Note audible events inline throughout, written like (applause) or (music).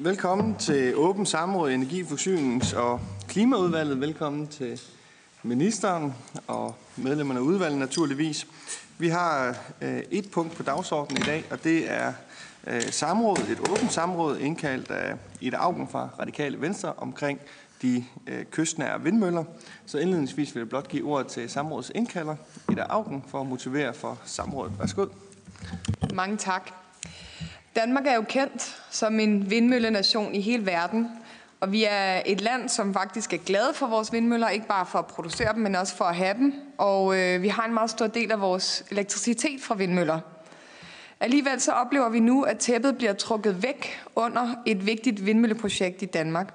Velkommen til Åben Samråd Energi, Forsynings- og Klimaudvalget. Velkommen til ministeren og medlemmerne af udvalget naturligvis. Vi har øh, et punkt på dagsordenen i dag, og det er øh, samråd, et åbent samråd indkaldt af Ida Augen fra Radikale Venstre omkring de øh, kystnære vindmøller. Så indledningsvis vil jeg blot give ordet til samrådets indkalder, Ida Augen, for at motivere for samrådet. Værsgo. Mange tak. Danmark er jo kendt som en vindmøllenation i hele verden, og vi er et land, som faktisk er glade for vores vindmøller, ikke bare for at producere dem, men også for at have dem. Og øh, vi har en meget stor del af vores elektricitet fra vindmøller. Alligevel så oplever vi nu, at tæppet bliver trukket væk under et vigtigt vindmølleprojekt i Danmark.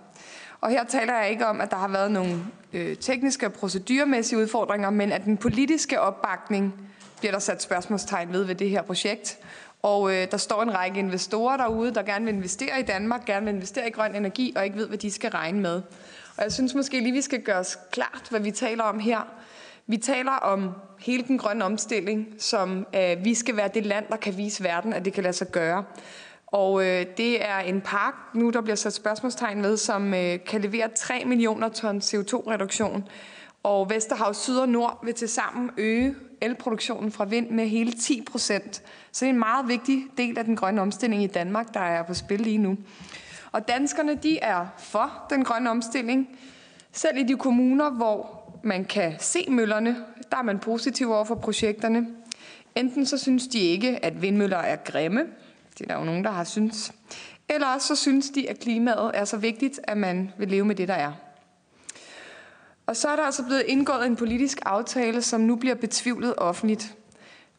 Og her taler jeg ikke om, at der har været nogle øh, tekniske og procedurmæssige udfordringer, men at den politiske opbakning bliver der sat spørgsmålstegn ved ved det her projekt. Og øh, der står en række investorer derude, der gerne vil investere i Danmark, gerne vil investere i grøn energi, og ikke ved, hvad de skal regne med. Og jeg synes måske lige, vi skal gøre os klart, hvad vi taler om her. Vi taler om hele den grønne omstilling, som øh, vi skal være det land, der kan vise verden, at det kan lade sig gøre. Og øh, det er en park, nu der bliver sat spørgsmålstegn ved, som øh, kan levere 3 millioner ton CO2-reduktion. Og Vesterhav Syd og Nord vil til sammen øge elproduktionen fra vind med hele 10 procent. Så det er en meget vigtig del af den grønne omstilling i Danmark, der er på spil lige nu. Og danskerne de er for den grønne omstilling. Selv i de kommuner, hvor man kan se møllerne, der er man positiv over for projekterne. Enten så synes de ikke, at vindmøller er grimme, det er der jo nogen, der har synes. Eller også så synes de, at klimaet er så vigtigt, at man vil leve med det, der er. Og så er der altså blevet indgået en politisk aftale, som nu bliver betvivlet offentligt.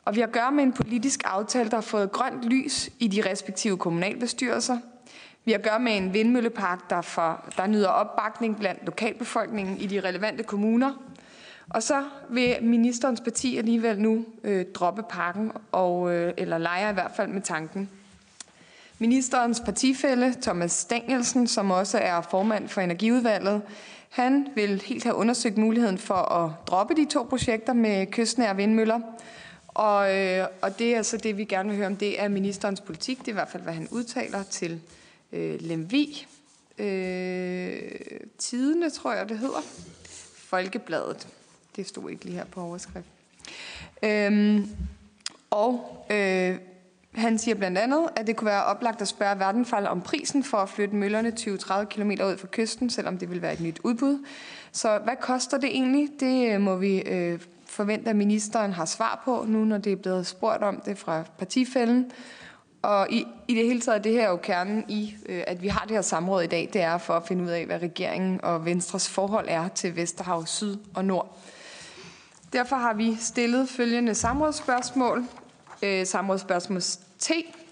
Og vi har at gøre med en politisk aftale, der har fået grønt lys i de respektive kommunalbestyrelser. Vi har at gøre med en vindmøllepark, der, for, der nyder opbakning blandt lokalbefolkningen i de relevante kommuner. Og så vil ministerens parti alligevel nu øh, droppe pakken, og, øh, eller leger i hvert fald med tanken. Ministerens partifælle, Thomas Stengelsen, som også er formand for Energiudvalget, han vil helt have undersøgt muligheden for at droppe de to projekter med kystnære vindmøller. Og, øh, og det er altså det, vi gerne vil høre om. Det er ministerens politik. Det er i hvert fald, hvad han udtaler til øh, Lemvi. Øh, Tidene, tror jeg, det hedder. Folkebladet. Det stod ikke lige her på overskrift. Øhm, og øh, han siger blandt andet, at det kunne være oplagt at spørge Verdenfald om prisen for at flytte møllerne 20-30 km ud fra kysten, selvom det vil være et nyt udbud. Så hvad koster det egentlig? Det øh, må vi øh, forvente, at ministeren har svar på nu, når det er blevet spurgt om det fra partifælden. Og i, i det hele taget, det her er jo kernen i, øh, at vi har det her samråd i dag, det er for at finde ud af, hvad regeringen og Venstres forhold er til Vesterhav Syd og Nord. Derfor har vi stillet følgende samrådsspørgsmål. Øh, samrådsspørgsmål T.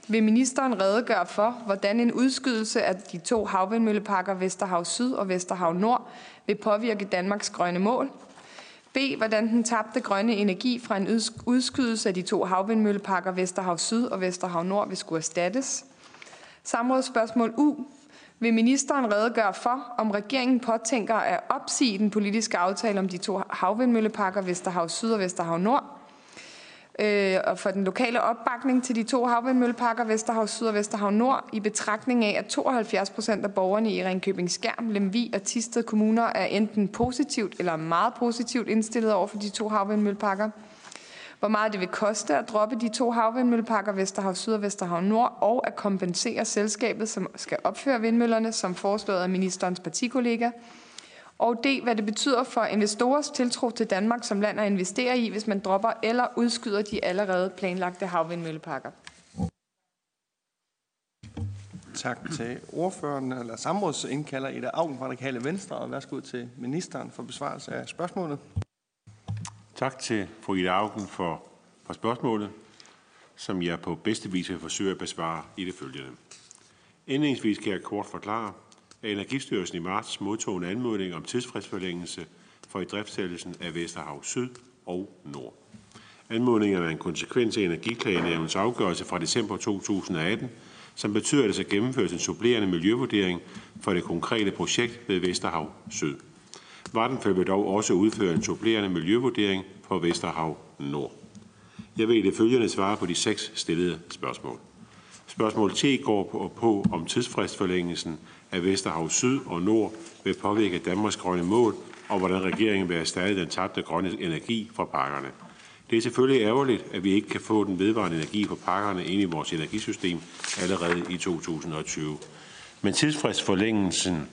Vil ministeren redegøre for, hvordan en udskydelse af de to havvindmølleparker Vesterhav Syd og Vesterhav Nord vil påvirke Danmarks grønne mål? B. Hvordan den tabte grønne energi fra en udskydelse af de to havvindmølleparker Vesterhav Syd og Vesterhav Nord vil skulle erstattes? Samrådsspørgsmål U. Vil ministeren redegøre for, om regeringen påtænker at opsige den politiske aftale om de to havvindmølleparker Vesterhav Syd og Vesterhav Nord? Øh, og for den lokale opbakning til de to havvindmølleparker Vesterhav Syd og Vesterhav Nord i betragtning af, at 72 procent af borgerne i Ringkøbing Skærm, Lemvi og Tisted kommuner er enten positivt eller meget positivt indstillet over for de to havvindmølleparker hvor meget det vil koste at droppe de to havvindmølleparker Vesterhav Syd og Vesterhav Nord, og at kompensere selskabet, som skal opføre vindmøllerne, som foreslået af ministerens partikollega. Og D, hvad det betyder for investorers tiltro til Danmark som land at investere i, hvis man dropper eller udskyder de allerede planlagte havvindmølleparker. Tak til ordføreren, eller samrådsindkalder Ida Augen fra Radikale Venstre, og værsgo til ministeren for besvarelse af spørgsmålet. Tak til fru Ida Augen for, for spørgsmålet, som jeg på bedste vis vil forsøge at besvare i det følgende. Indledningsvis kan jeg kort forklare, Energistyrelsen i marts modtog en anmodning om tidsfristforlængelse for i driftsættelsen af Vesterhav Syd og Nord. Anmodningen er en konsekvens af Energiklagenævnens afgørelse fra december 2018, som betyder, at der skal gennemføres en supplerende miljøvurdering for det konkrete projekt ved Vesterhav Syd. Vattenfall vil dog også udføre en supplerende miljøvurdering for Vesterhav Nord. Jeg vil i det følgende svare på de seks stillede spørgsmål. Spørgsmål T går på, på om tidsfristforlængelsen af Vesterhav Syd og Nord vil påvirke Danmarks grønne mål, og hvordan regeringen vil erstatte den tabte grønne energi fra pakkerne. Det er selvfølgelig ærgerligt, at vi ikke kan få den vedvarende energi fra pakkerne ind i vores energisystem allerede i 2020. Men tidsfristforlængelsen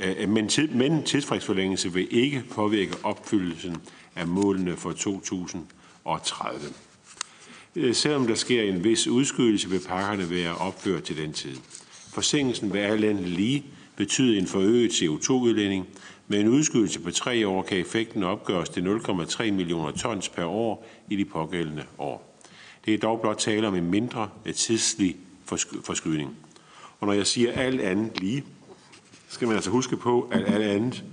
øh, men, tid, men tidsfristforlængelse vil ikke påvirke opfyldelsen af målene for 2030. Øh, selvom der sker en vis udskydelse, vil pakkerne være opført til den tid. Forsinkelsen vil alt andet lige betyde en forøget CO2-udledning. Med en udskydelse på tre år kan effekten opgøres til 0,3 millioner tons per år i de pågældende år. Det er dog blot tale om en mindre øh, tidslig forskydning. Og når jeg siger alt andet lige, skal man altså huske på, at alt andet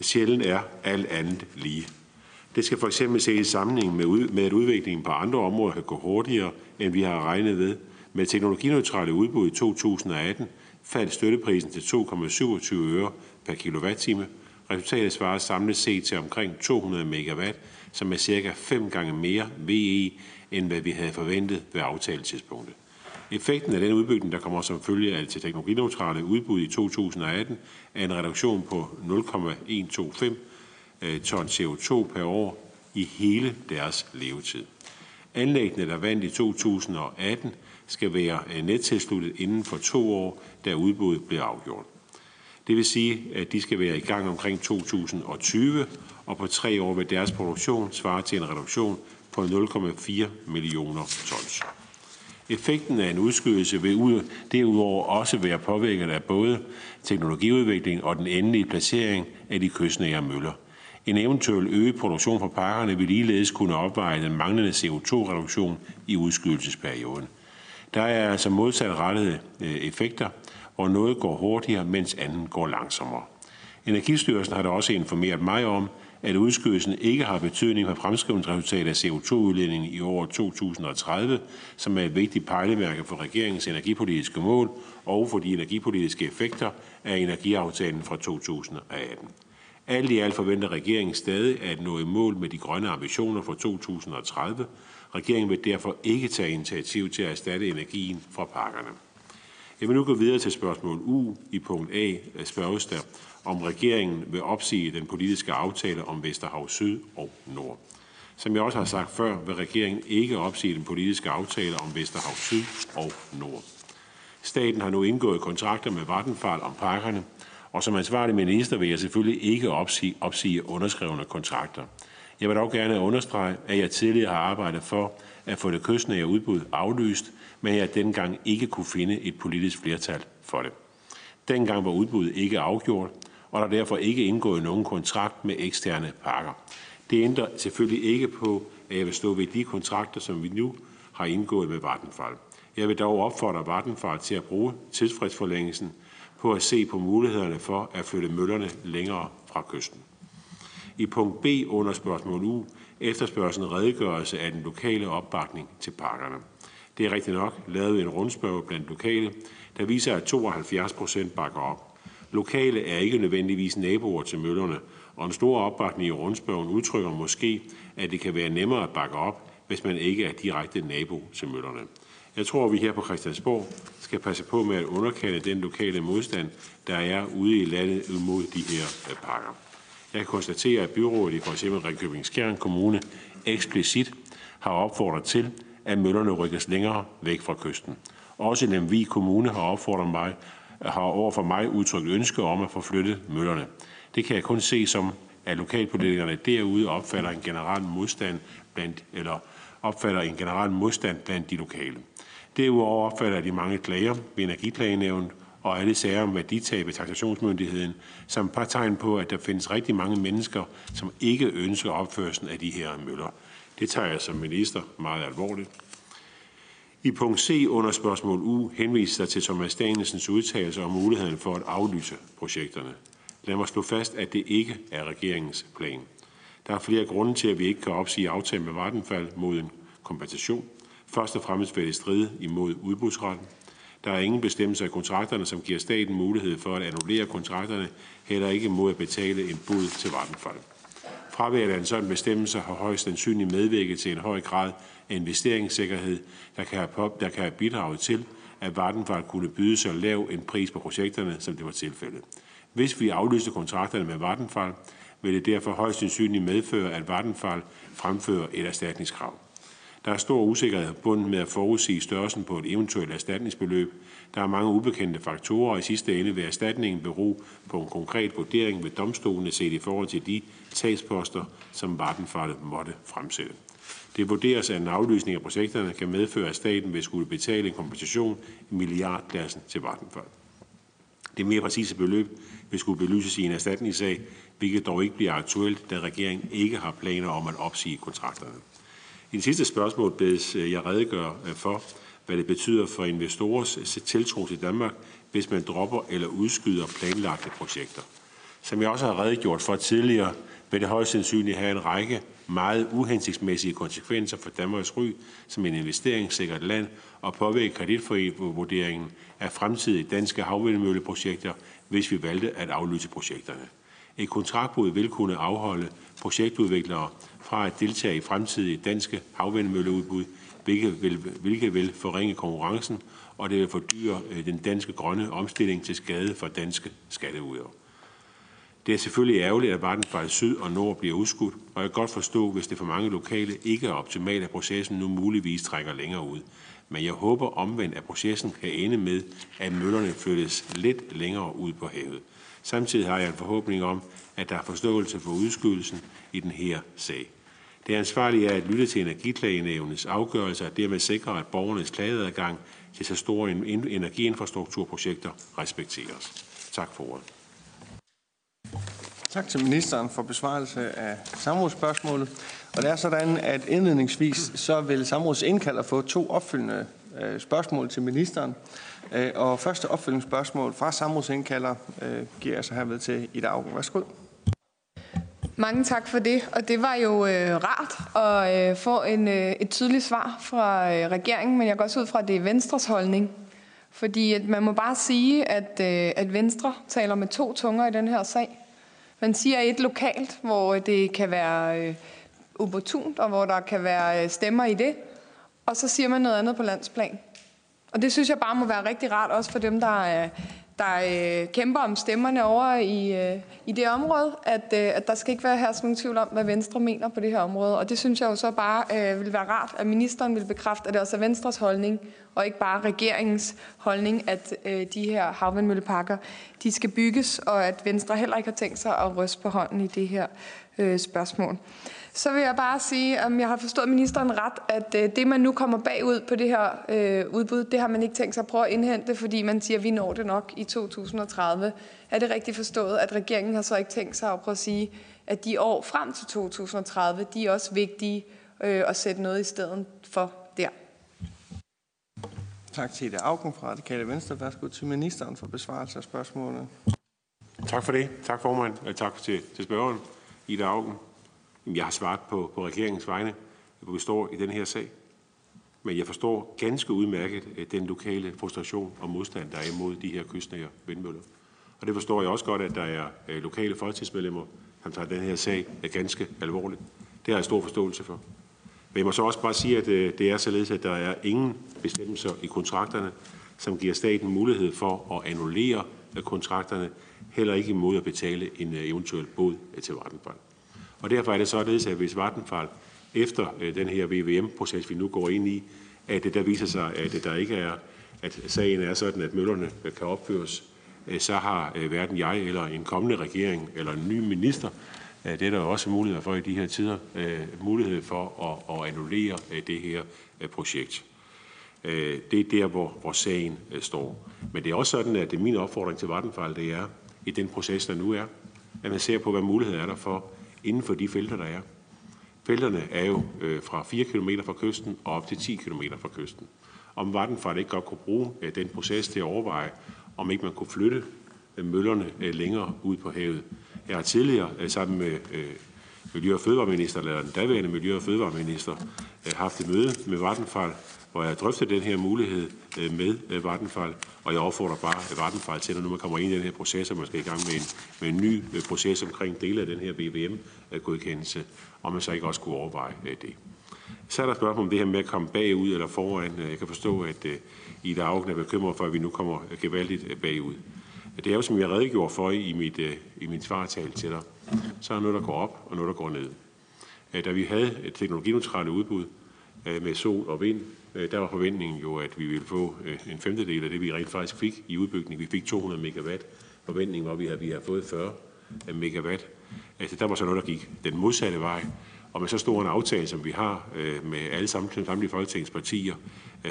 sjældent er alt andet lige. Det skal for eksempel ses i sammenhæng med, ud, med, at udviklingen på andre områder kan gå hurtigere, end vi har regnet ved. Med teknologineutrale udbud i 2018 faldt støtteprisen til 2,27 øre per kilowatt-time. Resultatet svarer samlet set til omkring 200 megawatt, som er cirka fem gange mere VE, end hvad vi havde forventet ved aftaletidspunktet. Effekten af den udbygning, der kommer som følge af til teknologineutrale udbud i 2018, er en reduktion på 0,125 Øh, ton CO2 per år i hele deres levetid. Anlæggene, der vandt i 2018, skal være øh, nettilsluttet inden for to år, da udbuddet bliver afgjort. Det vil sige, at de skal være i gang omkring 2020, og på tre år vil deres produktion svare til en reduktion på 0,4 millioner tons. Effekten af en udskydelse vil derudover også være påvirket af både teknologiudvikling og den endelige placering af de kystnære møller. En eventuel øget produktion fra parkerne vil ligeledes kunne opveje den manglende CO2-reduktion i udskydelsesperioden. Der er altså modsat rettede øh, effekter, hvor noget går hurtigere, mens andet går langsommere. Energistyrelsen har da også informeret mig om, at udskydelsen ikke har betydning for fremskrivningsresultatet af CO2-udledningen i år 2030, som er et vigtigt pejlemærke for regeringens energipolitiske mål og for de energipolitiske effekter af energiaftalen fra 2018. Alt i alt forventer regeringen stadig at nå i mål med de grønne ambitioner for 2030. Regeringen vil derfor ikke tage initiativ til at erstatte energien fra pakkerne. Jeg vil nu gå videre til spørgsmål U. I punkt A spørges der, om regeringen vil opsige den politiske aftale om Vesterhav Syd og Nord. Som jeg også har sagt før, vil regeringen ikke opsige den politiske aftale om Vesterhav Syd og Nord. Staten har nu indgået kontrakter med Vattenfall om pakkerne, og som ansvarlig minister vil jeg selvfølgelig ikke opsige, opsige underskrevne kontrakter. Jeg vil dog gerne understrege, at jeg tidligere har arbejdet for at få det kystnære udbud aflyst, men jeg dengang ikke kunne finde et politisk flertal for det. Dengang var udbuddet ikke afgjort, og der er derfor ikke indgået nogen kontrakt med eksterne pakker. Det ændrer selvfølgelig ikke på, at jeg vil stå ved de kontrakter, som vi nu har indgået med Vattenfall. Jeg vil dog opfordre Vattenfall til at bruge tidsfristforlængelsen på at se på mulighederne for at flytte møllerne længere fra kysten. I punkt B under spørgsmål U efterspørges en redegørelse af den lokale opbakning til parkerne. Det er rigtigt nok lavet en rundspørg blandt lokale, der viser, at 72 procent bakker op. Lokale er ikke nødvendigvis naboer til møllerne, og en stor opbakning i rundspørgen udtrykker måske, at det kan være nemmere at bakke op, hvis man ikke er direkte nabo til møllerne. Jeg tror, at vi her på Christiansborg skal passe på med at underkende den lokale modstand, der er ude i landet imod de her øh, pakker. Jeg kan konstatere, at byrådet i f.eks. Ringkøbing Skjern Kommune eksplicit har opfordret til, at møllerne rykkes længere væk fra kysten. Også Lemvig Kommune har opfordret mig, har over for mig udtrykt ønske om at få flyttet møllerne. Det kan jeg kun se som, at lokalpolitikerne derude opfatter en generel modstand blandt, eller opfatter en generel modstand blandt de lokale. Derudover opfatter de mange klager ved Energiklagenævnet og alle sager om værditab ved taxationsmyndigheden som par tegn på, at der findes rigtig mange mennesker, som ikke ønsker opførelsen af de her møller. Det tager jeg som minister meget alvorligt. I punkt C under spørgsmål U henviser der til Thomas Danielsens udtalelse om muligheden for at aflyse projekterne. Lad mig slå fast, at det ikke er regeringens plan. Der er flere grunde til, at vi ikke kan opsige aftalen med Vattenfall mod en kompensation. Først og fremmest vil det stride imod udbudsretten. Der er ingen bestemmelse i kontrakterne, som giver staten mulighed for at annullere kontrakterne, heller ikke mod at betale en bud til Vattenfall. Fraværet af en sådan bestemmelse har højst sandsynligt medvirket til en høj grad af investeringssikkerhed, der kan have, der kan have bidraget til, at Vattenfall kunne byde så lav en pris på projekterne, som det var tilfældet. Hvis vi aflyste kontrakterne med Vattenfall, vil det derfor højst sandsynligt medføre, at Vattenfall fremfører et erstatningskrav. Der er stor usikkerhed bundet med at forudsige størrelsen på et eventuelt erstatningsbeløb. Der er mange ubekendte faktorer, og i sidste ende vil erstatningen bero på en konkret vurdering ved domstolene set i forhold til de sagsposter, som Vattenfall måtte fremsætte. Det vurderes, at en aflysning af projekterne kan medføre, at staten vil skulle betale en kompensation i milliardklassen til Vattenfall. Det mere præcise beløb vil skulle belyses i en erstatningssag, hvilket dog ikke bliver aktuelt, da regeringen ikke har planer om at opsige kontrakterne. I det sidste spørgsmål bedes øh, jeg redegøre øh, for, hvad det betyder for investorers øh, tiltro til Danmark, hvis man dropper eller udskyder planlagte projekter. Som jeg også har redegjort for tidligere, vil det højst sandsynligt have en række meget uhensigtsmæssige konsekvenser for Danmarks ry som en investeringssikkert land og påvirke kreditvurderingen af fremtidige danske havvindmølleprojekter, hvis vi valgte at aflyse projekterne. Et kontraktbrud vil kunne afholde projektudviklere fra at deltage i fremtidige danske havvindmølleudbud, hvilket vil, hvilket vil forringe konkurrencen, og det vil fordyre øh, den danske grønne omstilling til skade for danske skatteudøvere. Det er selvfølgelig ærgerligt, at Vattenfall Syd og Nord bliver udskudt, og jeg kan godt forstå, hvis det for mange lokale ikke er optimalt, at processen nu muligvis trækker længere ud. Men jeg håber omvendt, at processen kan ende med, at møllerne flyttes lidt længere ud på havet. Samtidig har jeg en forhåbning om, at der er forståelse for udskydelsen i den her sag. Det ansvarlige er at lytte til energiklagenævnets afgørelser og dermed sikre, at borgernes klageadgang til så store energiinfrastrukturprojekter respekteres. Tak for ordet. Tak til ministeren for besvarelse af samrådsspørgsmålet. Og det er sådan, at indledningsvis så vil samrådsindkalder få to opfølgende øh, spørgsmål til ministeren. Øh, og første opfølgningsspørgsmål fra samrådsindkalder øh, giver jeg så herved til Ida Augen. Værsgo. Mange tak for det, og det var jo øh, rart at øh, få en, øh, et tydeligt svar fra øh, regeringen, men jeg går også ud fra, at det er Venstres holdning. Fordi at man må bare sige, at, øh, at Venstre taler med to tunger i den her sag. Man siger et lokalt, hvor øh, det kan være øh, opportunt, og hvor der kan være øh, stemmer i det, og så siger man noget andet på landsplan. Og det synes jeg bare må være rigtig rart, også for dem, der, øh, der øh, kæmper om stemmerne over i, øh, i det område, at, at der skal ikke være her nogen tvivl om, hvad Venstre mener på det her område. Og det synes jeg jo så bare øh, vil være rart, at ministeren vil bekræfte, at det også er Venstres holdning, og ikke bare regeringens holdning, at øh, de her havvindmølleparker, de skal bygges, og at Venstre heller ikke har tænkt sig at ryste på hånden i det her øh, spørgsmål. Så vil jeg bare sige, om jeg har forstået ministeren ret, at øh, det, man nu kommer bagud på det her øh, udbud, det har man ikke tænkt sig at prøve at indhente, fordi man siger, at vi når det nok i 2030. Er det rigtigt forstået, at regeringen har så ikke tænkt sig at prøve at sige, at de år frem til 2030, de er også vigtige øh, at sætte noget i stedet for der? Tak til Ida Augen fra Radikale Venstre. Værsgo til ministeren for besvarelse af spørgsmålet. Tak for det. Tak formand. Tak til, til spørgeren, Ida Augen. Jeg har svaret på, på regeringens vegne, hvor vi står i den her sag. Men jeg forstår ganske udmærket øh, den lokale frustration og modstand, der er imod de her kystnære vindmøller. Og det forstår jeg også godt, at der er øh, lokale folketingsmedlemmer, som tager den her sag øh, ganske alvorligt. Det har jeg stor forståelse for. Men jeg må så også bare sige, at det er således, at der er ingen bestemmelser i kontrakterne, som giver staten mulighed for at annullere kontrakterne, heller ikke imod at betale en eventuel bod til Vattenfall. Og derfor er det således, at hvis Vattenfall efter øh, den her VVM-proces, vi nu går ind i, at det der viser sig, at der ikke er, at sagen er sådan, at møllerne øh, kan opføres, øh, så har hverken jeg eller en kommende regering eller en ny minister, det er der også mulighed for i de her tider, mulighed for at, at annullere det her projekt. Det er der, hvor, hvor sagen står. Men det er også sådan, at det min opfordring til Vattenfall, det er, i den proces, der nu er, at man ser på, hvad muligheder er der for inden for de felter, der er. Felterne er jo øh, fra 4 km fra kysten og op til 10 km fra kysten. Om Vattenfall ikke godt kunne bruge øh, den proces til at overveje, om ikke man kunne flytte øh, møllerne øh, længere ud på havet. Jeg har tidligere øh, sammen med øh, Miljø- og Fødevareminister, eller den daværende Miljø- og Fødevareminister, øh, haft et møde med Vattenfall, hvor jeg drøftede den her mulighed øh, med øh, Vattenfall, og jeg opfordrer bare Vattenfall til, når nu man kommer ind i den her proces, og man skal i gang med en, med en ny øh, proces omkring dele af den her BVM-godkendelse, om man så ikke også kunne overveje det. Så er der spørgsmål om det her med at komme bagud eller foran. Jeg kan forstå, at Ida Augen er bekymret for, at vi nu kommer gevaldigt bagud. Det er jo, som jeg redegjorde for i, mit, i min svartal til dig, så er der noget, der går op og noget, der går ned. Da vi havde et teknologineutrale udbud med sol og vind, Øh, der var forventningen jo, at vi ville få øh, en femtedel af det, vi rent faktisk fik i udbygning. Vi fik 200 megawatt. Forventningen var, at vi havde, vi havde fået 40 megawatt. Altså, der var så noget, der gik den modsatte vej. Og med så stor en aftale, som vi har øh, med alle samtlige, samtlige folketingspartier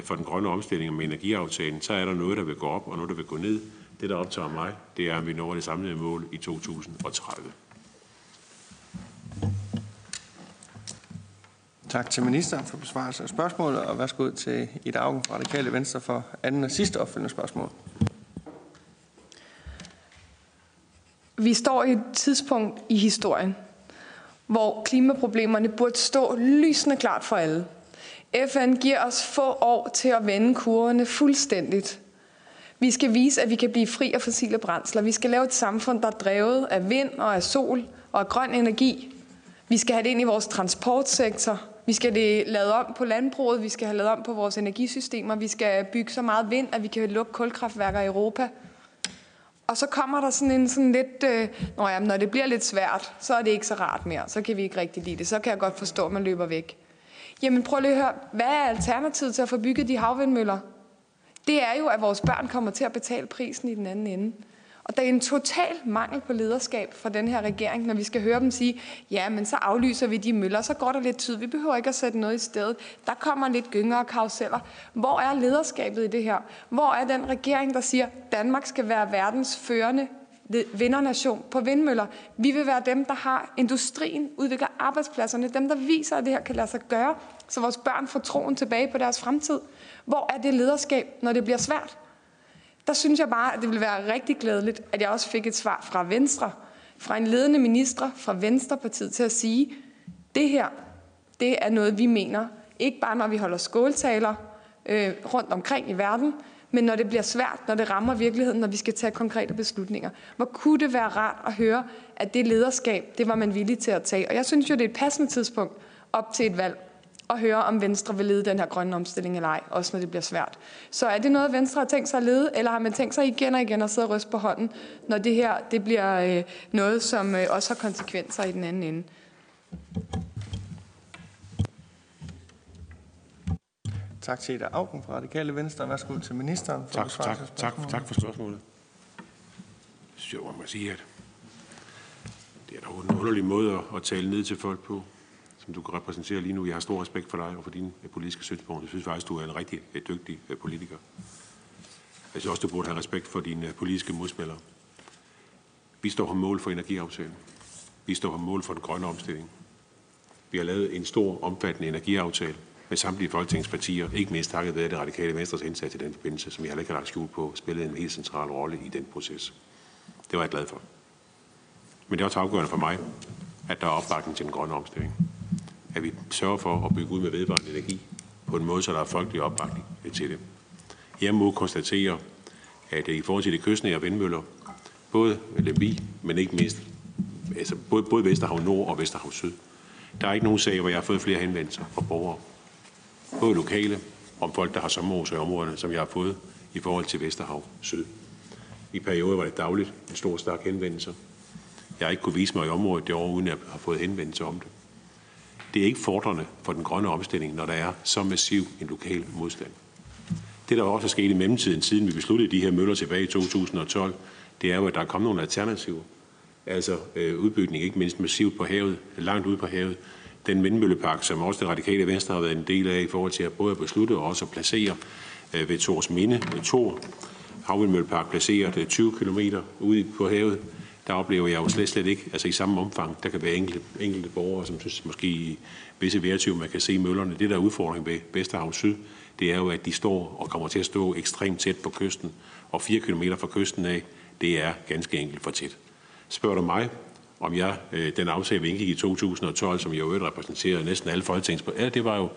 for den grønne omstilling og med energiaftalen, så er der noget, der vil gå op og noget, der vil gå ned. Det, der optager mig, det er, at vi når det samlede mål i 2030. Tak til ministeren for besvarelse af spørgsmålet, og værsgo til Ida Augen fra Radikale Venstre for anden og sidste opfølgende spørgsmål. Vi står i et tidspunkt i historien, hvor klimaproblemerne burde stå lysende klart for alle. FN giver os få år til at vende kurvene fuldstændigt. Vi skal vise, at vi kan blive fri af fossile brændsler. Vi skal lave et samfund, der er drevet af vind og af sol og af grøn energi. Vi skal have det ind i vores transportsektor. Vi skal det lavet om på landbruget. Vi skal have lavet om på vores energisystemer. Vi skal bygge så meget vind, at vi kan lukke kulkraftværker i Europa. Og så kommer der sådan en sådan lidt, øh, når, jamen, når det bliver lidt svært, så er det ikke så rart mere. Så kan vi ikke rigtig lide det. Så kan jeg godt forstå, at man løber væk. Jamen prøv lige at høre, hvad er alternativet til at få bygget de havvindmøller? Det er jo, at vores børn kommer til at betale prisen i den anden ende. Og der er en total mangel på lederskab fra den her regering, når vi skal høre dem sige, ja, men så aflyser vi de møller, så går der lidt tid, vi behøver ikke at sætte noget i stedet. Der kommer lidt gynger og karuseller. Hvor er lederskabet i det her? Hvor er den regering, der siger, Danmark skal være verdens førende vindernation på vindmøller. Vi vil være dem, der har industrien, udvikler arbejdspladserne, dem, der viser, at det her kan lade sig gøre, så vores børn får troen tilbage på deres fremtid. Hvor er det lederskab, når det bliver svært? Der synes jeg bare, at det ville være rigtig glædeligt, at jeg også fik et svar fra Venstre, fra en ledende minister fra Venstrepartiet til at sige, det her, det er noget, vi mener. Ikke bare, når vi holder skåltaler øh, rundt omkring i verden, men når det bliver svært, når det rammer virkeligheden, når vi skal tage konkrete beslutninger. Hvor kunne det være rart at høre, at det lederskab, det var man villig til at tage. Og jeg synes jo, det er et passende tidspunkt op til et valg at høre, om Venstre vil lede den her grønne omstilling eller ej, også når det bliver svært. Så er det noget, Venstre har tænkt sig at lede, eller har man tænkt sig igen og igen at sidde og ryste på hånden, når det her det bliver øh, noget, som øh, også har konsekvenser i den anden ende? Tak til Ida Augen fra Radikale Venstre. Værsgo til ministeren. For tak, tak, tak, tak for spørgsmålet. Så man må sige, at det er da en underlig måde at tale ned til folk på som du kan repræsentere lige nu. Jeg har stor respekt for dig og for dine øh, politiske synspunkter. Jeg synes faktisk, du er en rigtig øh, dygtig øh, politiker. Jeg synes også, du burde have respekt for dine politiske modspillere. Vi står på mål for energiaftalen. Vi står på mål for den grønne omstilling. Vi har lavet en stor, omfattende energiaftale med samtlige folketingspartier, ikke mindst takket ved det radikale venstres indsats i den forbindelse, som jeg heller ikke har lagt skjul på, spillede en helt central rolle i den proces. Det var jeg glad for. Men det er også afgørende for mig, at der er opbakning til den grønne omstilling at vi sørger for at bygge ud med vedvarende energi på en måde, så der er folkelig opbakning øh, til det. Jeg må konstatere, at øh, i forhold til de kystnære vindmøller, både Lemvi, men ikke mindst, altså både, både Vesterhav Nord og Vesterhav Syd, der er ikke nogen sag, hvor jeg har fået flere henvendelser fra borgere, både lokale, om folk, der har sommerhus i områderne, som jeg har fået i forhold til Vesterhav Syd. I perioder var det dagligt en stor stak henvendelser. Jeg har ikke kunne vise mig i området det år, uden at jeg har fået henvendelser om det det er ikke fordrende for den grønne omstilling, når der er så massiv en lokal modstand. Det, der også er sket i mellemtiden, siden vi besluttede de her møller tilbage i 2012, det er jo, at der er kommet nogle alternativer. Altså øh, udbygning, ikke mindst massivt på havet, langt ude på havet. Den vindmøllepark, som også det radikale venstre har været en del af i forhold til at både at beslutte og også at placere øh, ved Tors Minde, ved Tor havvindmøllepark placeret 20 km ude på havet, der oplever jeg jo slet, slet ikke, altså i samme omfang, der kan være enkelte, enkelte borgere, som synes måske i visse værtyv, man kan se møllerne. Det der er udfordring ved Vesterhavn Syd, det er jo, at de står og kommer til at stå ekstremt tæt på kysten, og 4 km fra kysten af, det er ganske enkelt for tæt. Spørger du mig, om jeg, øh, den aftale, vi indgik i 2012, som jeg jo repræsenterede næsten alle folketings... Ja, det var jo...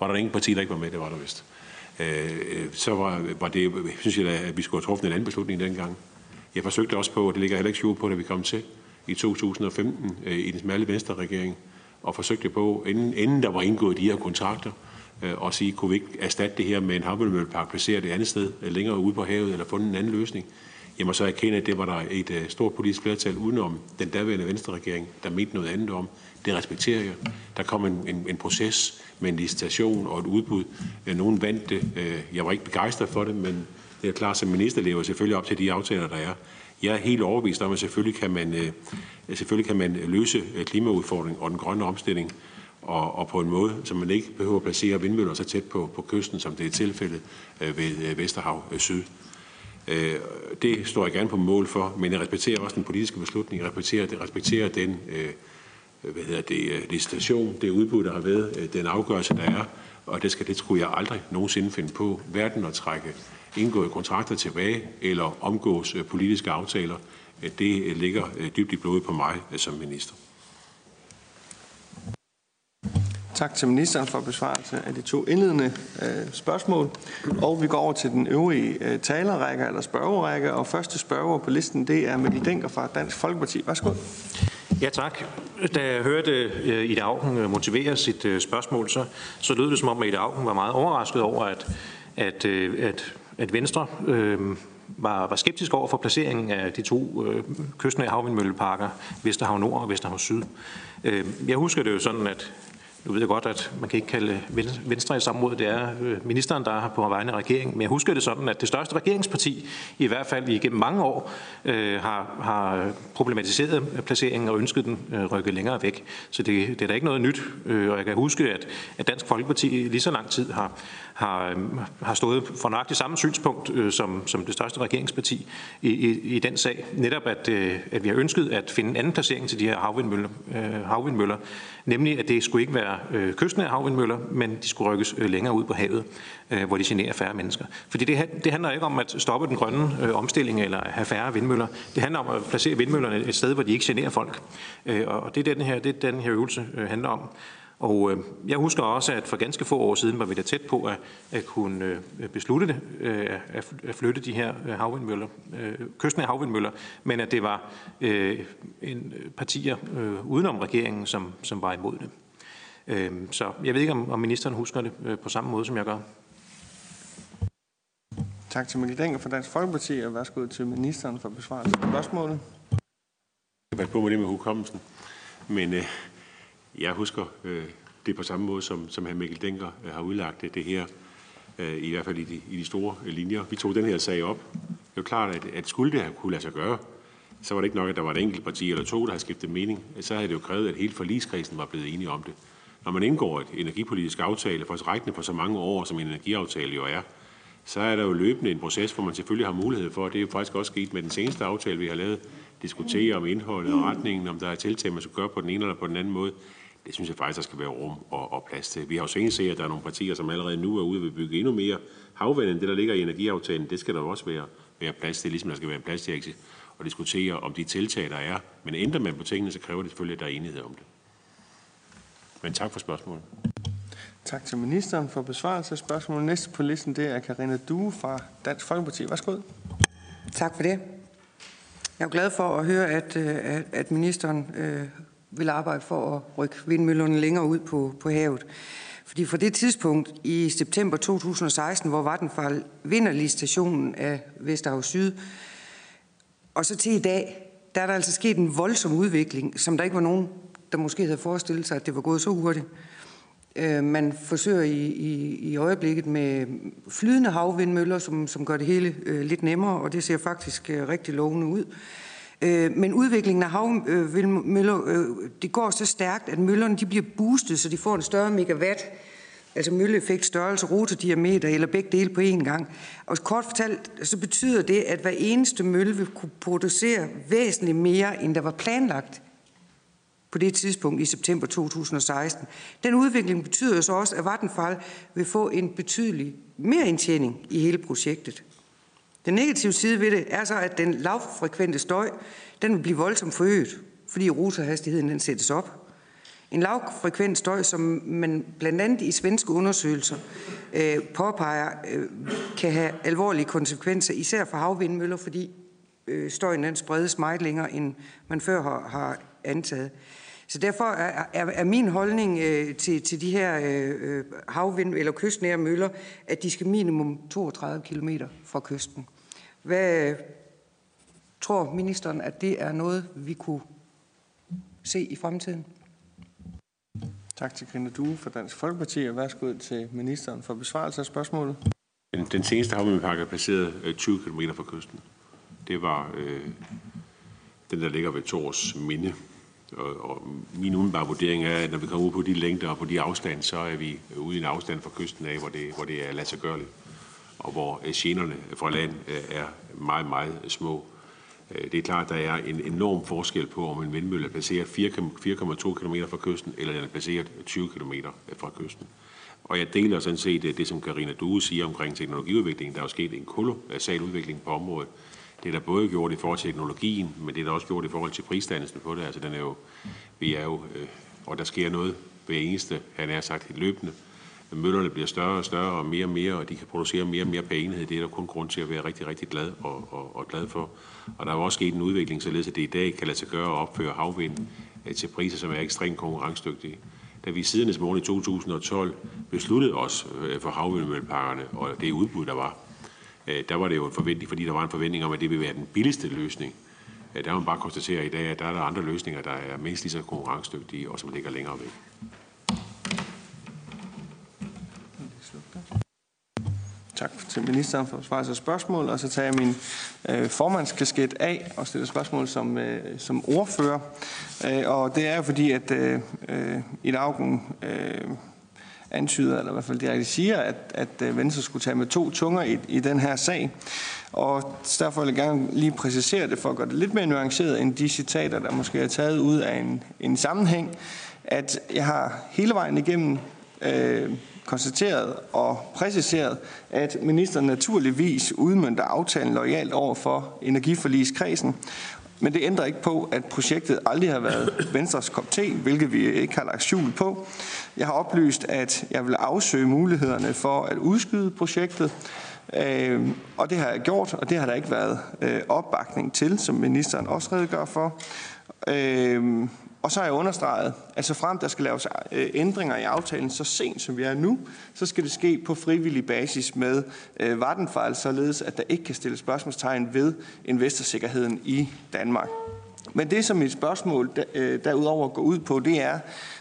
Var der ingen parti, der ikke var med? Det var der vist. Øh, øh så var, var det, synes jeg, at vi skulle have truffet en anden beslutning dengang. Jeg forsøgte også på, og det ligger heller ikke på, da vi kom til i 2015 øh, i den smalle venstre regering, og forsøgte på, inden, inden der var indgået de her kontrakter, øh, og sige, kunne vi ikke erstatte det her med en havvindmøllepark, placere det andet sted, øh, længere ude på havet, eller fundet en anden løsning. Jeg må så erkende, at det var der et uh, stort politisk flertal udenom den daværende Venstre-regering, der mente noget andet om. Det respekterer jeg. Der kom en, en, en proces med en licitation og et udbud. Øh, nogen vandt det. Øh, jeg var ikke begejstret for det, men det er klart, som minister lever selvfølgelig op til de aftaler, der er. Jeg er helt overbevist om, at selvfølgelig kan man, øh, selvfølgelig kan man løse øh, klimaudfordringen og den grønne omstilling og, og på en måde, så man ikke behøver at placere vindmøller så tæt på, på kysten, som det er tilfældet øh, ved Vesterhav Syd. Det står jeg gerne på mål for, men jeg respekterer også den politiske beslutning. Jeg respekterer, respekterer den hvad hedder det, licitation, det udbud, der har været, den afgørelse, der er, og det, skal, det tror jeg aldrig nogensinde finde på, Verden at trække indgåede kontrakter tilbage eller omgås politiske aftaler. Det ligger dybt i blodet på mig som minister. Tak til ministeren for besvarelse af de to indledende øh, spørgsmål. Og vi går over til den øvrige øh, talerrække eller spørgerække. Og første spørger på listen, det er Mikkel Denker fra Dansk Folkeparti. Værsgo. Ja, tak. Da jeg hørte øh, Ida Augen motivere sit øh, spørgsmål, så, så lød det som om, at Ida Augen var meget overrasket over, at, at, øh, at, at Venstre øh, var, var skeptisk over for placeringen af de to øh, kystnære havvindmølleparker, Vesterhav Nord og Vesterhav Syd. Øh, jeg husker det jo sådan, at nu ved jeg godt, at man kan ikke kalde Venstre i samråd, det er øh, ministeren, der er på vegne af regeringen. Men jeg husker det sådan, at det største regeringsparti, i hvert fald igennem mange år, øh, har, har problematiseret placeringen og ønsket den øh, rykket længere væk. Så det, det er da ikke noget nyt. Øh, og jeg kan huske, at, at Dansk Folkeparti lige så lang tid har, har, øhm, har stået for nøjagtigt samme synspunkt øh, som, som det største regeringsparti i, i, i den sag. Netop at, øh, at vi har ønsket at finde en anden placering til de her havvindmøller, øh, havvindmøller nemlig at det skulle ikke være øh, kystnære havvindmøller, men de skulle rykkes øh, længere ud på havet, øh, hvor de generer færre mennesker. Fordi det, det handler ikke om at stoppe den grønne øh, omstilling eller have færre vindmøller. Det handler om at placere vindmøllerne et sted, hvor de ikke generer folk. Øh, og det er den her, det er den her øvelse øh, handler om. Og øh, jeg husker også, at for ganske få år siden var vi da tæt på at, at kunne øh, beslutte det, øh, at, flytte de her øh, havvindmøller, øh, kystnære havvindmøller, men at det var øh, en øh, partier øh, udenom regeringen, som, som var imod det. Øh, så jeg ved ikke, om, ministeren husker det øh, på samme måde, som jeg gør. Tak til Mikkel Denker fra Dansk Folkeparti, og værsgo til ministeren for besvarelse af spørgsmålet. Jeg vil på med det med hukommelsen, men øh, jeg husker øh, det på samme måde, som, som hr. Mikkel Denker øh, har udlagt det, det her, øh, i hvert fald i de, i de store øh, linjer. Vi tog den her sag op. Det er jo klart, at, at skulle det have kunne lade sig gøre, så var det ikke nok, at der var et enkelt parti eller to, der havde skiftet mening. Så havde det jo krævet, at hele forligskredsen var blevet enige om det. Når man indgår et energipolitisk aftale, for rækkende for så mange år, som en energiaftale jo er, så er der jo løbende en proces, hvor man selvfølgelig har mulighed for, det er jo faktisk også sket med den seneste aftale, vi har lavet, diskutere om indholdet og retningen, om der er tiltag, man skal gøre på den ene eller på den anden måde. Det synes jeg faktisk, der skal være rum og, og plads til. Vi har jo senest set, at der er nogle partier, som allerede nu er ude ved at bygge endnu mere havvind end det, der ligger i energiaftalen. Det skal der også være, være plads til, ligesom der skal være plads til at diskutere om de tiltag, der er. Men ændrer man på tingene, så kræver det selvfølgelig, at der er enighed om det. Men tak for spørgsmålet. Tak til ministeren for besvarelse af spørgsmålet. Næste på listen, det er Karina Due fra Dansk Folkeparti. Værsgo. Tak for det. Jeg er glad for at høre, at, at, at ministeren øh, vil arbejde for at rykke vindmøllerne længere ud på, på havet. Fordi fra det tidspunkt i september 2016, hvor Vattenfall vinder licitationen af Vesterhav Syd, og så til i dag, der er der altså sket en voldsom udvikling, som der ikke var nogen, der måske havde forestillet sig, at det var gået så hurtigt. Øh, man forsøger i, i, i øjeblikket med flydende havvindmøller, som, som gør det hele øh, lidt nemmere, og det ser faktisk øh, rigtig lovende ud. Øh, men udviklingen af havvindmøller, øh, det går så stærkt, at møllerne de bliver boostet, så de får en større megawatt, altså mølleeffekt, størrelse, rotodiameter eller begge dele på én gang. Og kort fortalt, så betyder det, at hver eneste mølle vil kunne producere væsentligt mere, end der var planlagt på det tidspunkt i september 2016. Den udvikling betyder så også, at Vattenfall vil få en betydelig mere indtjening i hele projektet. Den negative side ved det er så, at den lavfrekvente støj, den vil blive voldsomt forøget, fordi rotorhastigheden den sættes op. En lavfrekvent støj, som man blandt andet i svenske undersøgelser øh, påpeger, øh, kan have alvorlige konsekvenser, især for havvindmøller, fordi øh, støjen den spredes meget længere, end man før har, har antaget. Så derfor er, er, er min holdning øh, til, til de her øh, havvind- eller kystnære møller, at de skal minimum 32 km fra kysten. Hvad tror ministeren, at det er noget, vi kunne se i fremtiden? Tak til Karina Due fra Dansk Folkeparti, og værsgo til ministeren for besvarelse af spørgsmålet. Den, den seneste havvindpakke er placeret 20 km fra kysten. Det var øh, den, der ligger ved Tors Minde. Og, og min umiddelbare vurdering er, at når vi kommer ud på de længder og på de afstande, så er vi ude i en afstand fra kysten af, hvor det, hvor det er lade sig gørligt, og hvor øh, generne fra land øh, er meget, meget små. Øh, det er klart, at der er en enorm forskel på, om en vindmølle er placeret 4,2 km fra kysten, eller den er placeret 20 km fra kysten. Og jeg deler sådan set det, som Karina Due siger omkring teknologiudviklingen. Der er jo sket en kolossal udvikling på området. Det er der både gjort i forhold til teknologien, men det er der også gjort i forhold til prisdannelsen på det. Altså den er jo, vi er jo, øh, og der sker noget hver eneste, han er sagt, helt løbende. Møllerne bliver større og større og mere og mere, og de kan producere mere og mere per enhed. Det er der kun grund til at være rigtig, rigtig glad og, og, og glad for. Og der er jo også sket en udvikling, således at det i dag kan lade sig gøre at opføre havvind øh, til priser, som er ekstremt konkurrencedygtige. Da vi siden morgen i 2012 besluttede os øh, for havvindmølleparkerne og det udbud, der var, Øh, der var det jo en forventning, fordi der var en forventning om, at det ville være den billigste løsning. Øh, der må man bare konstatere i dag, at der er der andre løsninger, der er mindst lige så konkurrencedygtige og som ligger længere væk. Tak til ministeren for svaret til spørgsmål, og så tager jeg min øh, formandskasket af og stiller spørgsmål som, øh, som ordfører. Øh, og det er jo fordi, at øh, øh i Augen øh, antyder, eller i hvert fald direkte siger, at, at øh, Venstre skulle tage med to tunger i, i den her sag. Og derfor vil jeg gerne lige præcisere det, for at gøre det lidt mere nuanceret end de citater, der måske er taget ud af en, en sammenhæng, at jeg har hele vejen igennem øh, konstateret og præciseret, at ministeren naturligvis udmyndter aftalen lojalt over for energiforligskredsen, men det ændrer ikke på, at projektet aldrig har været Venstres kop te, hvilket vi ikke har lagt skjul på. Jeg har oplyst, at jeg vil afsøge mulighederne for at udskyde projektet, øh, og det har jeg gjort, og det har der ikke været øh, opbakning til, som ministeren også redegør for. Øh, og så har jeg understreget, at så frem der skal laves øh, ændringer i aftalen så sent som vi er nu, så skal det ske på frivillig basis med øh, Vattenfall, således at der ikke kan stilles spørgsmålstegn ved investorsikkerheden i Danmark. Men det, som mit spørgsmål øh, derudover går ud på, det er,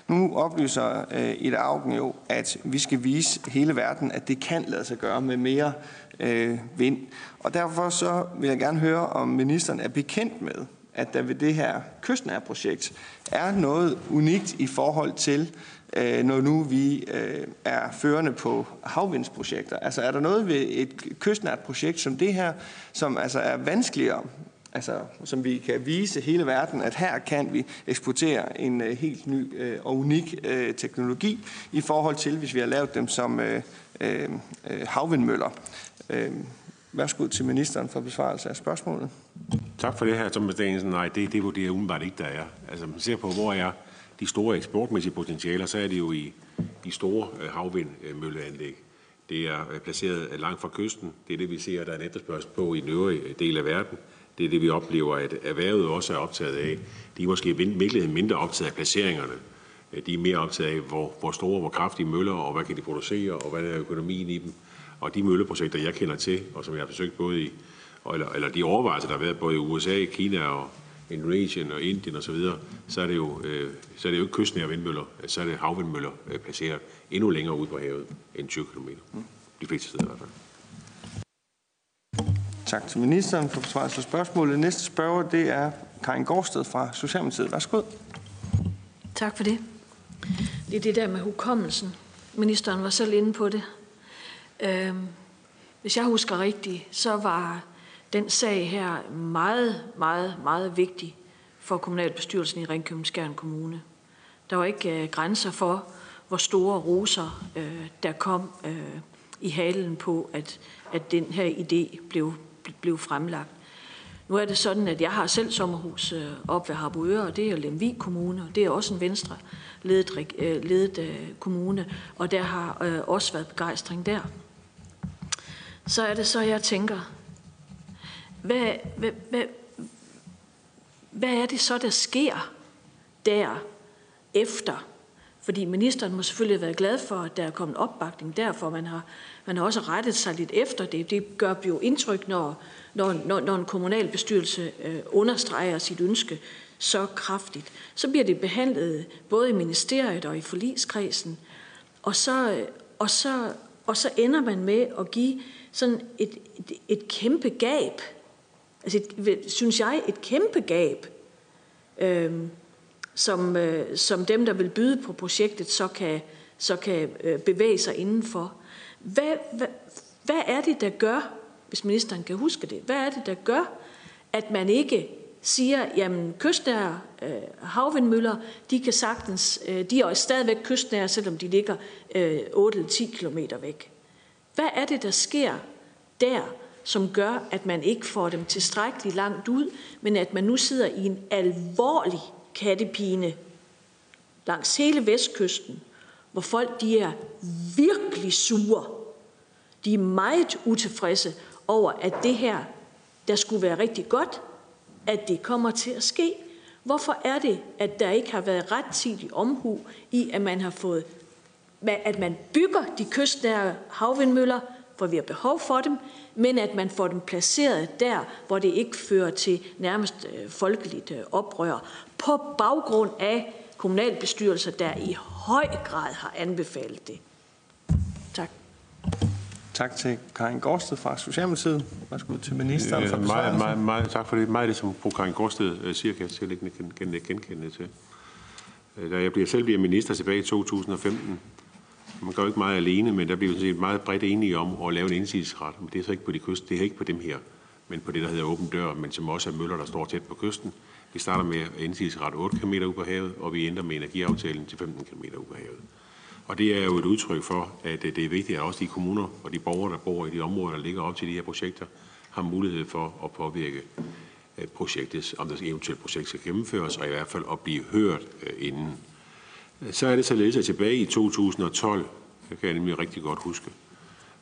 nu oplyser øh, Ida Augen jo, at vi skal vise hele verden, at det kan lade sig gøre med mere øh, vind. Og derfor så vil jeg gerne høre, om ministeren er bekendt med, at der ved det her kystnære projekt er noget unikt i forhold til, øh, når nu vi øh, er førende på havvindsprojekter. Altså er der noget ved et kystnært projekt som det her, som altså er vanskeligere, altså som vi kan vise hele verden, at her kan vi eksportere en øh, helt ny øh, og unik øh, teknologi i forhold til, hvis vi har lavet dem som øh, øh, øh havvindmøller. Øh, Værsgo til ministeren for besvarelse af spørgsmålet. Tak for det her, Thomas Danielsen. Nej, det, det vurderer umiddelbart ikke, der er. Altså, man ser på, hvor er de store eksportmæssige potentialer, så er det jo i de store øh, havvindmølleanlæg. Det er øh, placeret øh, langt fra kysten. Det er det, vi ser, der er en efterspørgsel på i den øvrige del af verden. Det er det, vi oplever, at erhvervet også er optaget af. De er måske i virkeligheden mindre optaget af placeringerne. De er mere optaget af, hvor, hvor store, hvor kraftige møller, og hvad kan de producere, og hvad er økonomien i dem. Og de mølleprojekter, jeg kender til, og som jeg har forsøgt både i, eller, eller de overvejelser, der har været både i USA, Kina og Indonesien og Indien osv., så, videre, så, er det jo, øh, så er det jo ikke kystnære vindmøller, så er det havvindmøller øh, placeret endnu længere ude på havet end 20 km. De fleste steder i hvert fald. Tak til ministeren for besvarelse af spørgsmålet. Næste spørger, det er Karin Gårdsted fra Socialdemokratiet. Værsgo. Tak for det. Det er det der med hukommelsen. Ministeren var selv inde på det. Øhm, hvis jeg husker rigtigt, så var den sag her meget, meget, meget vigtig for kommunalbestyrelsen i Ringkøbing Kommune. Der var ikke øh, grænser for, hvor store roser øh, der kom øh, i halen på, at, at den her idé blev, blev fremlagt. Nu er det sådan, at jeg har selv sommerhus øh, op ved Harboøre, og det er Lemvig Kommune, og det er også en venstre ledet, øh, ledet øh, kommune, og der har øh, også været begejstring der så er det så, jeg tænker, hvad, hvad, hvad, hvad er det så, der sker der, efter. Fordi ministeren må selvfølgelig have været glad for, at der er kommet opbakning derfor. Man har, man har også rettet sig lidt efter det. Det gør jo indtryk, når, når, når, når en kommunalbestyrelse øh, understreger sit ønske så kraftigt. Så bliver det behandlet både i ministeriet og i forligskredsen. Og så, øh, og så, og så ender man med at give sådan et, et, et kæmpe gab. Altså, et, synes jeg, et kæmpe gab, øh, som, øh, som dem, der vil byde på projektet, så kan, så kan øh, bevæge sig indenfor. Hvad, hvad, hvad er det, der gør, hvis ministeren kan huske det, hvad er det, der gør, at man ikke siger, jamen kystnære øh, havvindmøller, de kan sagtens, øh, de er stadigvæk kystnære, selvom de ligger øh, 8-10 km væk. Hvad er det, der sker der, som gør, at man ikke får dem tilstrækkeligt langt ud, men at man nu sidder i en alvorlig kattepine langs hele vestkysten, hvor folk de er virkelig sure. De er meget utilfredse over, at det her, der skulle være rigtig godt, at det kommer til at ske. Hvorfor er det, at der ikke har været rettidig omhu i, at man har fået, at man bygger de kystnære havvindmøller, for vi har behov for dem, men at man får dem placeret der, hvor det ikke fører til nærmest øh, folkeligt øh, oprør, på baggrund af kommunalbestyrelser, der i høj grad har anbefalet det. Tak. Tak til Karin Gårdsted fra Socialdemokratiet. Værsgo til ministeren Øh, for meget, meget, meget, tak for det. Meget af det, som fru Karin Gårdsted øh, siger, kan jeg selv ikke gen- gen- genkende til. Da jeg bliver selv bliver minister tilbage i 2015, man gør jo ikke meget alene, men der bliver vi sådan set meget bredt enige om at lave en indsigelsesret. Men det er så ikke på de kyst, det er ikke på dem her, men på det, der hedder åben dør, men som også er møller, der står tæt på kysten. Vi starter med indsigelsesret 8 km ud på havet, og vi ændrer med energiaftalen til 15 km ud på havet. Og det er jo et udtryk for, at øh, det er vigtigt, at også de kommuner og de borgere, der bor i de områder, der ligger op til de her projekter, har mulighed for at påvirke øh, projektet, om det eventuelt projekt skal gennemføres, og i hvert fald at blive hørt øh, inden. Så er det således, at tilbage i 2012, det kan jeg nemlig rigtig godt huske,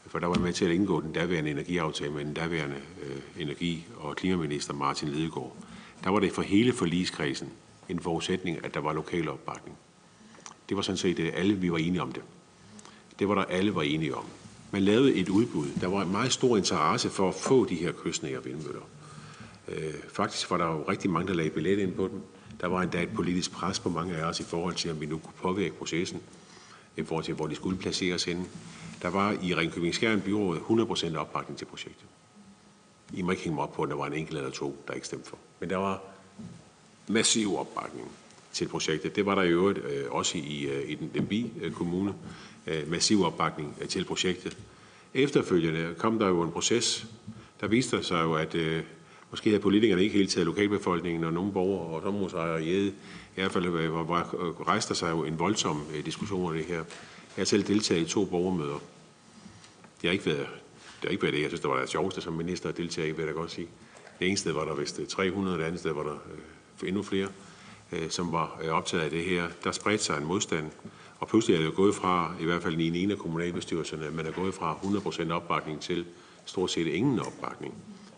for der var jeg med til at indgå den daværende energiaftale med den daværende øh, energi- og klimaminister Martin Lidegaard. Der var det for hele forligskredsen en forudsætning, at der var lokal opbakning. Det var sådan set det, alle vi var enige om det. Det var der alle var enige om. Man lavede et udbud. Der var en meget stor interesse for at få de her kystnære vindmøller. Øh, faktisk var der jo rigtig mange, der lagde billet ind på dem. Der var endda et politisk pres på mange af os i forhold til, om vi nu kunne påvirke processen, i forhold til, hvor de skulle placeres henne. Der var i Ringkøbing Skjern byrådet 100% opbakning til projektet. I må ikke hænge mig op på, at der var en enkelt eller to, der ikke stemte for. Men der var massiv opbakning til projektet. Det var der i øvrigt øh, også i, øh, i den Lemby øh, Kommune. Øh, massiv opbakning øh, til projektet. Efterfølgende kom der jo en proces, der viste sig jo, at øh, måske havde politikerne ikke helt taget lokalbefolkningen og nogle borgere og sommerhusejere i æde. I hvert fald øh, var, var, rejste der sig jo en voldsom øh, diskussion om det her. Jeg har selv deltaget i to borgermøder. Det har ikke været det, har ikke været det. Jeg synes, det var det sjoveste som minister at deltage i, vil jeg da godt sige. Det ene sted var der vist øh, 300, det andet sted var der øh, endnu flere, øh, som var øh, optaget af det her. Der spredte sig en modstand, og pludselig er det jo gået fra, i hvert fald i en af kommunalbestyrelserne, man er gået fra 100% opbakning til stort set ingen opbakning.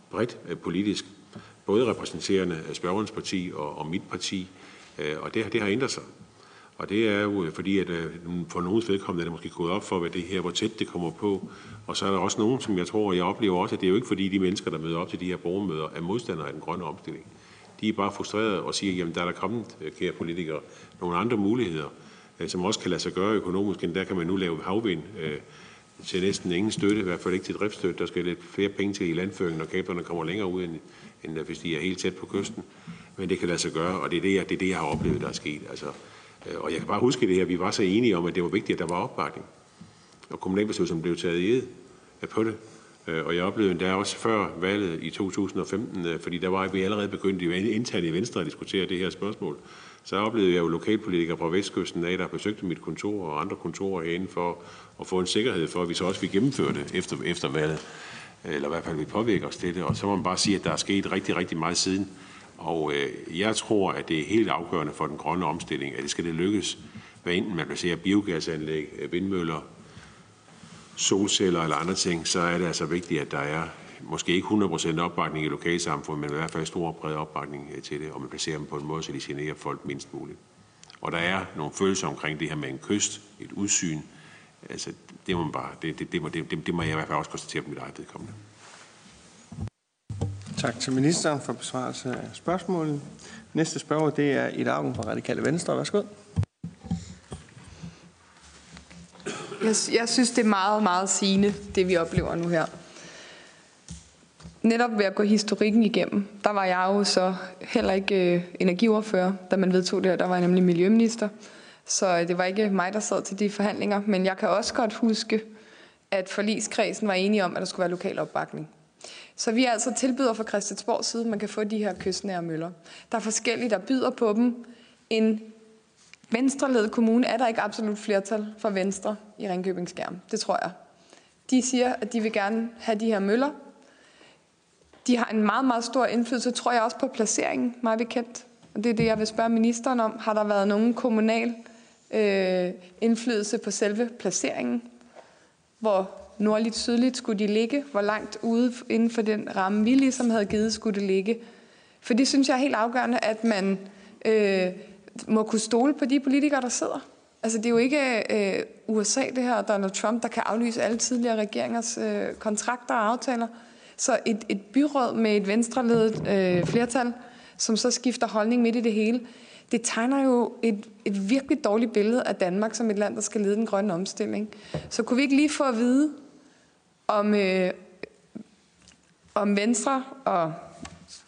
Bredt øh, politisk, både repræsenterende spørgerens parti og, og mit parti, øh, og det, det har ændret sig. Og det er jo øh, fordi, at for nogens vedkommende er det måske gået op for, hvad det her, hvor tæt det kommer på. Og så er der også nogen, som jeg tror, jeg oplever også, at det er jo ikke fordi, de mennesker, der møder op til de her borgermøder, er modstandere af den grønne omstilling. De er bare frustrerede og siger, jamen der er der kommet, kære politikere, nogle andre muligheder, som også kan lade sig gøre økonomisk, end der kan man nu lave havvind til næsten ingen støtte, i hvert fald ikke til driftsstøtte. Der skal lidt flere penge til i landføringen, når kablerne kommer længere ud, end, end øh, hvis de er helt tæt på kysten. Men det kan lade sig gøre, og det er det, jeg, det, er det, jeg har oplevet, der er sket. Altså, øh, Og jeg kan bare huske det her, vi var så enige om, at det var vigtigt, at der var opbakning. Og kommunalbestyrelsen blev taget i ed øh, på det. Og jeg oplevede endda også før valget i 2015, fordi der var vi allerede begyndt i- internt i Venstre at diskutere det her spørgsmål. Så oplevede jeg jo lokalpolitikere fra Vestkysten af, der besøgte mit kontor og andre kontorer herinde for at få en sikkerhed for, at vi så også fik gennemføre det efter, efter valget. Eller i hvert fald vi påvirker os til det. Og så må man bare sige, at der er sket rigtig, rigtig meget siden. Og øh, jeg tror, at det er helt afgørende for den grønne omstilling, at det skal det lykkes, hvad enten man placerer biogasanlæg, øh, vindmøller, solceller eller andre ting, så er det altså vigtigt, at der er måske ikke 100% opbakning i lokalsamfundet, men i hvert fald stor og bred opbakning øh, til det, og man placerer dem på en måde, så de generer folk mindst muligt. Og der er nogle følelser omkring det her med en kyst, et udsyn. Altså, det må, man bare, det, det, det, må, det, det må jeg i hvert fald også konstatere på mit eget vedkommende. Tak til ministeren for besvarelse af spørgsmålet. Næste spørger, det er Ida Augen fra Radikale Venstre. Værsgo. Jeg, jeg synes, det er meget, meget sigende, det vi oplever nu her. Netop ved at gå historikken igennem, der var jeg jo så heller ikke øh, energiordfører, da man vedtog det her. Der var jeg nemlig miljøminister. Så øh, det var ikke mig, der sad til de forhandlinger. Men jeg kan også godt huske, at forligskredsen var enige om, at der skulle være lokal opbakning. Så vi altså tilbyder fra Christiansborg side, at man kan få de her kystnære møller. Der er forskellige, der byder på dem. En venstreledet kommune er der ikke absolut flertal for Venstre i Ringkøbing Skærm. Det tror jeg. De siger, at de vil gerne have de her møller. De har en meget, meget stor indflydelse, tror jeg også på placeringen, meget bekendt. Og det er det, jeg vil spørge ministeren om. Har der været nogen kommunal øh, indflydelse på selve placeringen? Hvor nordligt, sydligt skulle de ligge? Hvor langt ude inden for den ramme, vi ligesom havde givet, skulle det ligge? For det synes jeg er helt afgørende, at man øh, må kunne stole på de politikere, der sidder. Altså det er jo ikke øh, USA, det her, Donald Trump, der kan aflyse alle tidligere regeringers øh, kontrakter og aftaler. Så et, et byråd med et venstreledet øh, flertal, som så skifter holdning midt i det hele, det tegner jo et, et virkelig dårligt billede af Danmark som et land, der skal lede den grønne omstilling. Så kunne vi ikke lige få at vide, om, øh, om Venstre og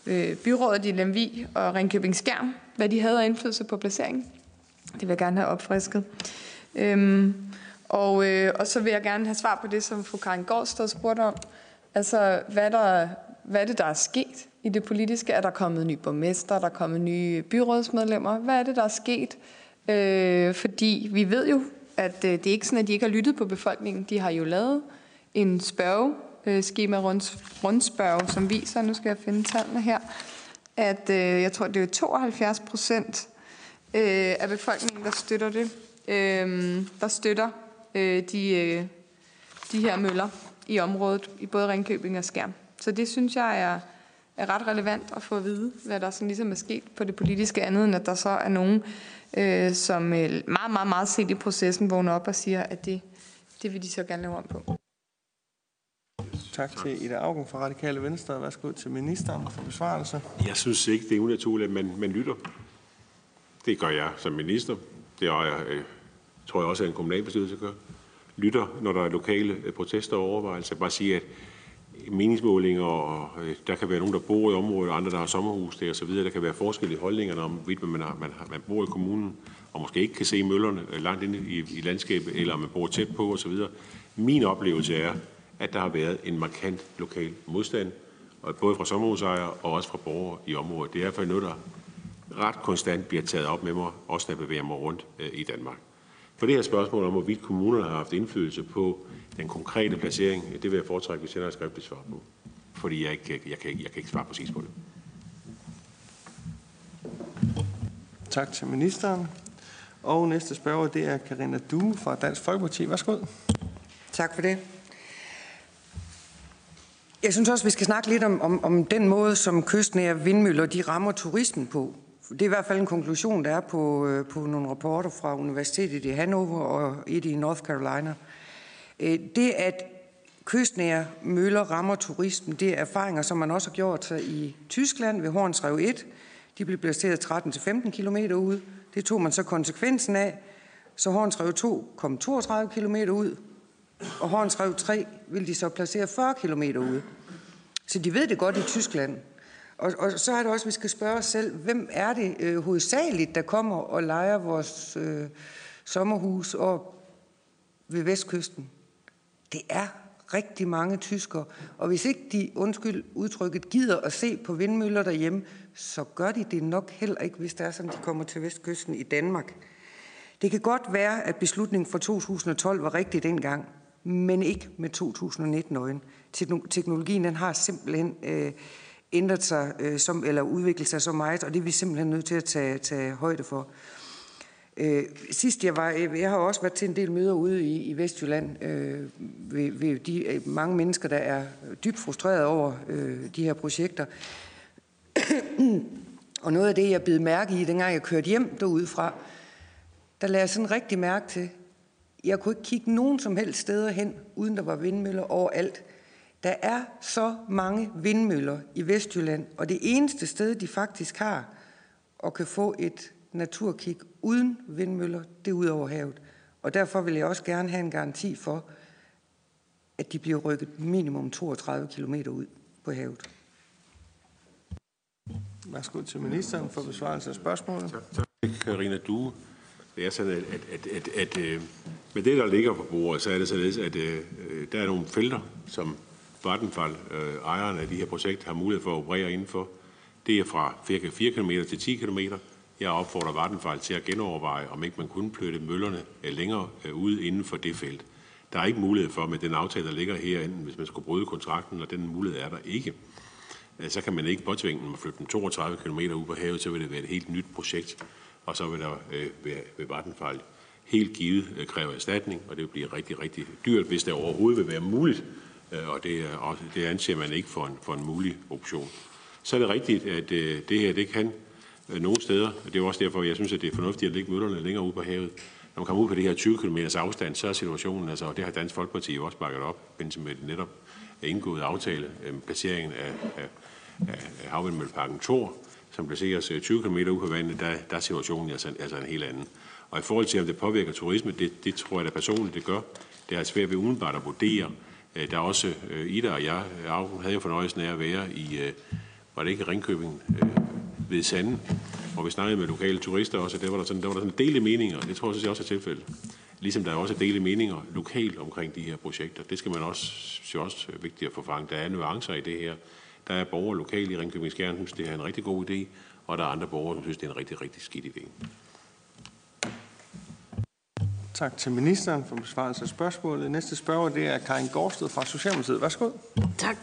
øh, byrådet i Lemvi og Ringkøbing Skærm, hvad de havde af indflydelse på placeringen. Det vil jeg gerne have opfrisket. Øhm, og, øh, og så vil jeg gerne have svar på det, som fru Karin Gårdsted spurgte om. Altså, hvad, der, hvad er det, der er sket i det politiske? Er der kommet nye borgmester? Er der kommet nye byrådsmedlemmer? Hvad er det, der er sket? Øh, fordi vi ved jo, at øh, det er ikke sådan, at de ikke har lyttet på befolkningen. De har jo lavet en spørge, øh, schema rundspørge, som viser, nu skal jeg finde tallene her, at øh, jeg tror, det er 72 procent øh, af befolkningen, der støtter det, øh, der støtter øh, de, øh, de her møller i området, i både Ringkøbing og Skærm. Så det synes jeg er, er ret relevant at få at vide, hvad der sådan ligesom er sket på det politiske andet, end at der så er nogen, øh, som øh, meget, meget, meget set i processen vågner op og siger, at det, det vil de så gerne lave om på. Tak til Ida Augen fra Radikale Venstre. Værsgo til ministeren for besvarelse. Jeg synes ikke, det er unaturligt, at man, man lytter. Det gør jeg som minister. Det er jeg, øh, tror jeg også, at en kommunalbestyrelse gør. Lytter, når der er lokale øh, protester og overvejelser. Bare sige, at meningsmålinger, og øh, der kan være nogen, der bor i området, og andre, der har sommerhus der osv. Der kan være forskel i holdningerne om, hvorvidt man, har, man, har, man bor i kommunen, og måske ikke kan se møllerne øh, langt inde i, i landskabet, eller om man bor tæt på osv. Min oplevelse er, at der har været en markant lokal modstand, og både fra sommerhusejere og også fra borgere i området. Det er i hvert fald noget, der ret konstant bliver taget op med mig, også når jeg bevæger mig rundt øh, i Danmark. For det her spørgsmål om, hvorvidt kommunerne har haft indflydelse på den konkrete placering, det vil jeg foretrække, hvis jeg har et skriftligt svar på. Fordi jeg, ikke, jeg, kan, jeg kan ikke svare præcis på det. Tak til ministeren. Og næste spørger, det er Karina Due fra Dansk Folkeparti. Værsgo. Tak for det. Jeg synes også, vi skal snakke lidt om, om, om den måde, som kystnære vindmøller de rammer turismen på. Det er i hvert fald en konklusion, der er på, øh, på nogle rapporter fra Universitetet i Hannover og et i North Carolina. Øh, det, at kystnære møller rammer turismen, det er erfaringer, som man også har gjort sig i Tyskland ved Hornsrev 1. De blev placeret 13-15 km ude. Det tog man så konsekvensen af. Så Hornsrev 2 kom 32 km ud, og Hornsrev 3 vil de så placere 40 km ude. Så de ved det godt i Tyskland. Og, og så er det også, at vi skal spørge os selv, hvem er det øh, hovedsageligt, der kommer og leger vores øh, sommerhus og ved vestkysten? Det er rigtig mange tyskere. Og hvis ikke de, undskyld udtrykket, gider at se på vindmøller derhjemme, så gør de det nok heller ikke, hvis det er sådan, de kommer til vestkysten i Danmark. Det kan godt være, at beslutningen fra 2012 var rigtig dengang, men ikke med 2019 øjen. Teknologien den har simpelthen øh, ændret sig, øh, som, eller udviklet sig så meget, og det er vi simpelthen nødt til at tage, tage højde for. Øh, sidst jeg var, øh, jeg har også været til en del møder ude i, i Vestjylland øh, ved, ved de øh, mange mennesker, der er dybt frustrerede over øh, de her projekter. (clears throat) og noget af det, jeg blev mærke i, dengang jeg kørte hjem derudefra, der lagde jeg sådan rigtig mærke til, jeg kunne ikke kigge nogen som helst steder hen, uden der var vindmøller overalt. Der er så mange vindmøller i Vestjylland, og det eneste sted, de faktisk har og kan få et naturkig uden vindmøller, det er ud over havet. Og derfor vil jeg også gerne have en garanti for, at de bliver rykket minimum 32 km ud på havet. Værsgo til ministeren for besvarelse af spørgsmålet. Tak, tak Karina Due. Det er sådan, at, at, at, at, at øh, med det, der ligger på bordet, så er det således, at øh, der er nogle felter, som Vattenfall, øh, ejeren af de her projekter, har mulighed for at operere indenfor. Det er fra 4 km til 10 km. Jeg opfordrer Vattenfall til at genoverveje, om ikke man kunne flytte møllerne øh, længere øh, ud inden for det felt. Der er ikke mulighed for, med den aftale, der ligger her, hvis man skulle bryde kontrakten, og den mulighed er der ikke. Øh, så kan man ikke påtvinge dem at flytte dem 32 km ud på havet, så vil det være et helt nyt projekt, og så vil der være ved Vattenfall helt givet kræve erstatning, og det vil blive rigtig, rigtig dyrt, hvis det overhovedet vil være muligt, Øh, og det, er, det anser man ikke for en, for en mulig option. Så er det rigtigt, at øh, det her, det kan øh, nogle steder, og det er også derfor, jeg synes, at det er fornuftigt at lægge møllerne længere ud på havet, når man kommer ud på det her 20 km afstand, så er situationen, altså, og det har Dansk Folkeparti jo også bakket op, mens med netop indgået aftale, øh, placeringen af, af, af havvindmølleparken Thor, som placeres 20 km ude på vandet, der, der er situationen altså, altså en helt anden. Og i forhold til, om det påvirker turisme, det, det tror jeg da personligt, det gør. Det er svært ved udenbart at vurdere. Øh, der er også øh, Ida og jeg, øh, havde jo fornøjelsen af at være i, var det ikke Ringkøbing, ved Sande, hvor vi snakkede med lokale turister også, og der var der sådan, der var der sådan dele meninger, og det tror jeg også er tilfældet. Ligesom der er også dele meninger lokalt omkring de her projekter. Det skal man også, synes også er vigtigt at få fanget. Der er nuancer i det her. Der er borgere lokalt i Ringkøbing Skjern, synes, det er en rigtig god idé, og der er andre borgere, som synes, det er en rigtig, rigtig skidt idé. Tak til ministeren for besvarelse af spørgsmålet. Næste spørger det er Karin Gårdsted fra Socialdemokratiet. Værsgo. Tak.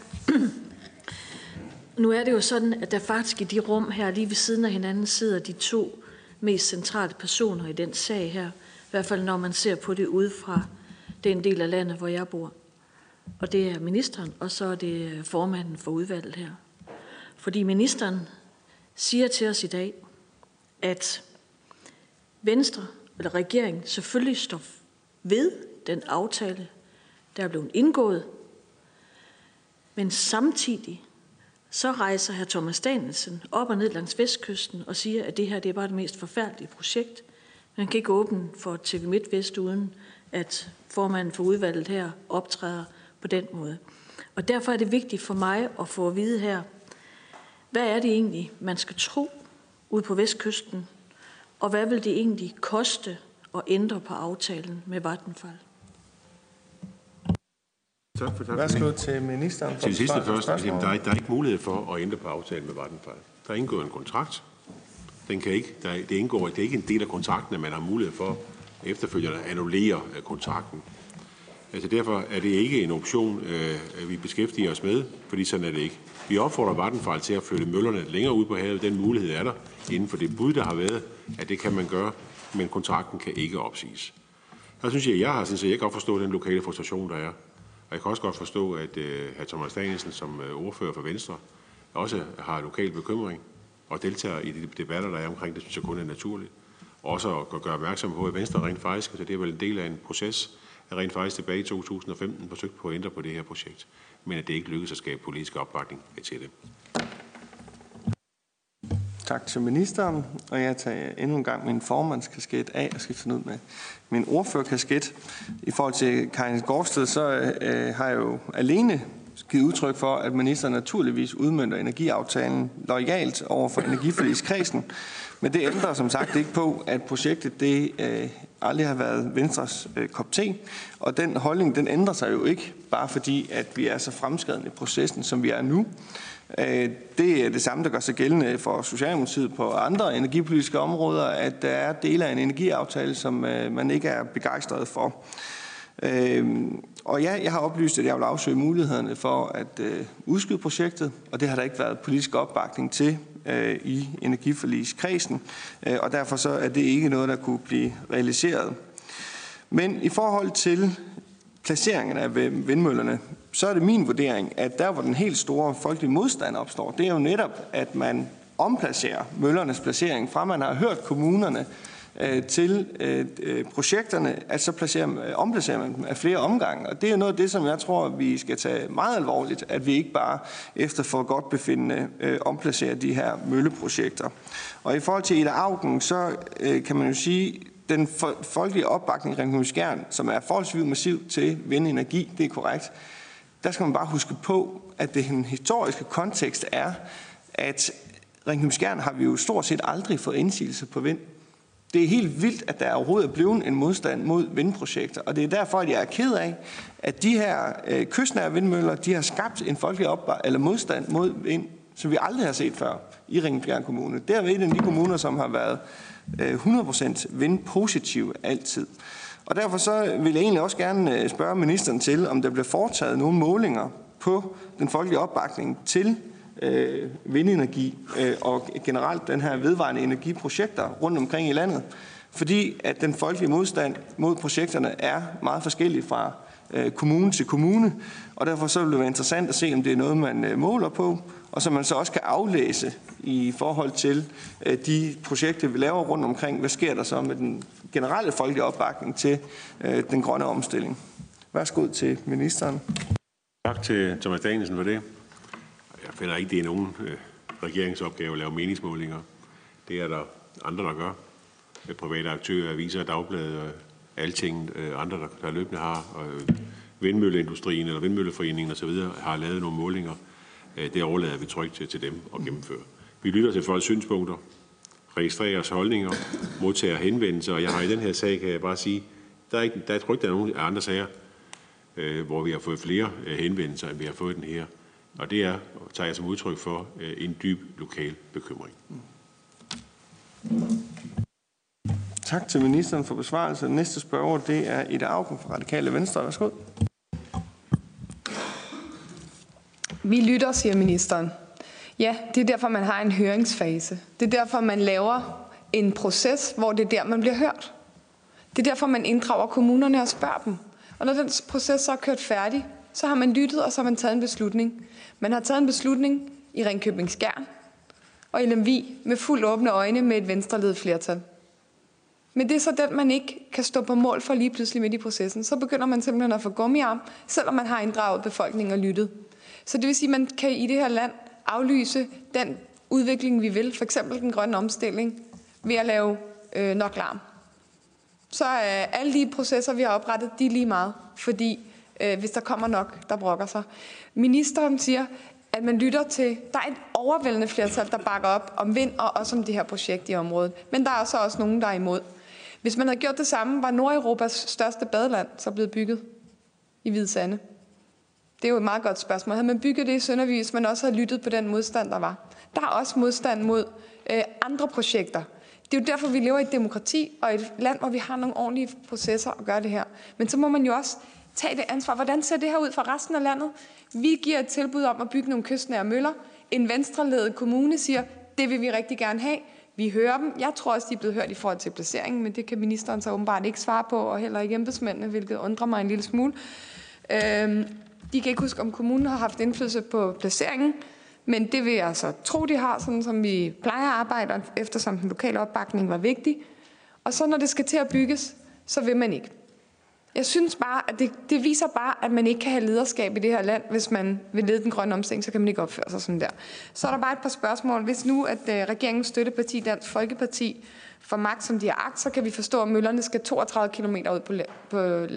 Nu er det jo sådan, at der faktisk i de rum her lige ved siden af hinanden sidder de to mest centrale personer i den sag her. I hvert fald når man ser på det udefra den del af landet, hvor jeg bor. Og det er ministeren, og så er det formanden for udvalget her. Fordi ministeren siger til os i dag, at Venstre eller regeringen selvfølgelig står ved den aftale, der er blevet indgået, men samtidig så rejser hr. Thomas Danielsen op og ned langs vestkysten og siger, at det her det er bare det mest forfærdelige projekt. Man kan ikke åbne for TV MidtVest uden, at formanden for udvalget her optræder på den måde. Og derfor er det vigtigt for mig at få at vide her, hvad er det egentlig, man skal tro ud på vestkysten, og hvad vil det egentlig koste at ændre på aftalen med Vattenfall? Tak for tak. Værsgo til ministeren. For til det sidste først, altså, der, er, der er ikke mulighed for at ændre på aftalen med Vattenfall. Der er indgået en kontrakt. Den kan ikke, der, det, indgår, det er ikke en del af kontrakten, at man har mulighed for efterfølgende at annullere øh, kontrakten. Altså derfor er det ikke en option, øh, vi beskæftiger os med, fordi sådan er det ikke. Vi opfordrer Vattenfall til at flytte møllerne længere ud på havet. Den mulighed er der inden for det bud, der har været, at det kan man gøre, men kontrakten kan ikke opsiges. Der synes jeg, jeg har sådan set, jeg kan godt forstå den lokale frustration, der er. Og jeg kan også godt forstå, at øh, hr. Thomas Danielsen som øh, ordfører for Venstre også har lokal bekymring og deltager i de debatter, der er omkring det, synes jeg kun er naturligt. Også at gøre opmærksom på, at Venstre rent faktisk, altså det er vel en del af en proces, jeg rent faktisk tilbage i 2015 forsøgt på at ændre på det her projekt, men at det ikke lykkedes at skabe politisk opbakning til det. Tak til ministeren, og jeg tager endnu en gang min formandskasket af og skifter ud med min ordførerkasket. I forhold til Karin Gårdsted, så øh, har jeg jo alene givet udtryk for, at ministeren naturligvis udmyndter energiaftalen lojalt over for energiforligskredsen. Men det ændrer som sagt ikke på, at projektet det øh, aldrig har været Venstres øh, kop te. Og den holdning den ændrer sig jo ikke, bare fordi at vi er så fremskredende i processen, som vi er nu. Øh, det er det samme, der gør sig gældende for Socialdemokratiet på andre energipolitiske områder, at der er dele af en energiaftale, som øh, man ikke er begejstret for. Øh, og ja, jeg har oplyst, at jeg vil afsøge mulighederne for at øh, udskyde projektet, og det har der ikke været politisk opbakning til Øh, i energiforligskredsen, øh, og derfor så er det ikke noget, der kunne blive realiseret. Men i forhold til placeringen af vindmøllerne, så er det min vurdering, at der, hvor den helt store folkelige modstand opstår, det er jo netop, at man omplacerer møllernes placering fra, man har hørt kommunerne øh, til øh, øh, projekterne, at så placerer, øh, omplacerer man dem af flere omgange. Og det er noget af det, som jeg tror, vi skal tage meget alvorligt, at vi ikke bare efter for godt befindende øh, omplacerer de her mølleprojekter. Og i forhold til Ida Augen, så øh, kan man jo sige, den folkelige opbakning i Ringkøbing som er forholdsvis massiv til vindenergi, det er korrekt. Der skal man bare huske på, at det den historiske kontekst er, at Ringkøbing har vi jo stort set aldrig fået indsigelse på vind. Det er helt vildt, at der overhovedet er blevet en modstand mod vindprojekter, og det er derfor, at jeg er ked af, at de her øh, kystnære vindmøller, de har skabt en folkelig opbar- eller modstand mod vind, som vi aldrig har set før i Ringbjerg Kommune. Det er en af de kommuner, som har været øh, 100% vindpositiv altid. Og derfor så vil jeg egentlig også gerne øh, spørge ministeren til, om der bliver foretaget nogle målinger på den folkelige opbakning til øh, vindenergi øh, og generelt den her vedvarende energiprojekter rundt omkring i landet. Fordi at den folkelige modstand mod projekterne er meget forskellig fra øh, kommune til kommune, og derfor så vil det være interessant at se, om det er noget, man øh, måler på, og som man så også kan aflæse i forhold til øh, de projekter, vi laver rundt omkring. Hvad sker der så med den generelle folkelige opbakning til øh, den grønne omstilling? Værsgo til ministeren. Tak til Thomas Danielsen for det. Finder ikke, det er nogen øh, regeringsopgave at lave meningsmålinger. Det er der andre, der gør. Private aktører, aviser, dagblade, øh, alting, øh, andre, der, der løbende har. Øh, vindmølleindustrien eller vindmølleforeningen osv. har lavet nogle målinger. Det overlader vi trygt til, til dem at gennemføre. Vi lytter til folks synspunkter, registrerer os holdninger, modtager henvendelser, og jeg har i den her sag, kan jeg bare sige, der er, ikke, der er trygt, der er nogle andre sager, øh, hvor vi har fået flere øh, henvendelser, end vi har fået den her. Og det er, tager jeg som udtryk for, øh, en dyb lokal bekymring. Tak til ministeren for besvarelse. Næste spørger, det er Ida Augen fra Radikale Venstre. Værsgo. Vi lytter, siger ministeren. Ja, det er derfor, man har en høringsfase. Det er derfor, man laver en proces, hvor det er der, man bliver hørt. Det er derfor, man inddrager kommunerne og spørger dem. Og når den proces så er kørt færdig, så har man lyttet, og så har man taget en beslutning. Man har taget en beslutning i Ringkøbing Skjern og i Lemvi med fuld åbne øjne med et venstreledet flertal. Men det er så den, man ikke kan stå på mål for lige pludselig midt i processen. Så begynder man simpelthen at få gummiarm, selvom man har inddraget befolkningen og lyttet. Så det vil sige, at man kan i det her land aflyse den udvikling, vi vil, for eksempel den grønne omstilling, ved at lave øh, nok larm. Så er alle de processer, vi har oprettet, de er lige meget, fordi øh, hvis der kommer nok, der brokker sig. Ministeren siger, at man lytter til, der er et overvældende flertal, der bakker op om vind og også om det her projekt i området. Men der er så også nogen, der er imod. Hvis man havde gjort det samme, var Nordeuropas største badeland så blevet bygget i Hvide Sande. Det er jo et meget godt spørgsmål. Havde man bygget det i Søndervig, hvis man også havde lyttet på den modstand, der var? Der er også modstand mod øh, andre projekter. Det er jo derfor, vi lever i et demokrati og et land, hvor vi har nogle ordentlige processer at gøre det her. Men så må man jo også Tag det ansvar. Hvordan ser det her ud for resten af landet? Vi giver et tilbud om at bygge nogle kystnære møller. En venstreledet kommune siger, det vil vi rigtig gerne have. Vi hører dem. Jeg tror også, de er blevet hørt i forhold til placeringen, men det kan ministeren så åbenbart ikke svare på, og heller ikke embedsmændene, hvilket undrer mig en lille smule. Øhm, de kan ikke huske, om kommunen har haft indflydelse på placeringen, men det vil jeg så tro, de har, sådan som vi plejer at arbejde, eftersom den lokale opbakning var vigtig. Og så når det skal til at bygges, så vil man ikke. Jeg synes bare, at det, det viser bare, at man ikke kan have lederskab i det her land, hvis man vil lede den grønne omstilling, så kan man ikke opføre sig sådan der. Så er der bare et par spørgsmål. Hvis nu, at øh, uh, regeringens støtteparti, Dansk Folkeparti, får magt, som de har agt, så kan vi forstå, at møllerne skal 32 km ud på, på,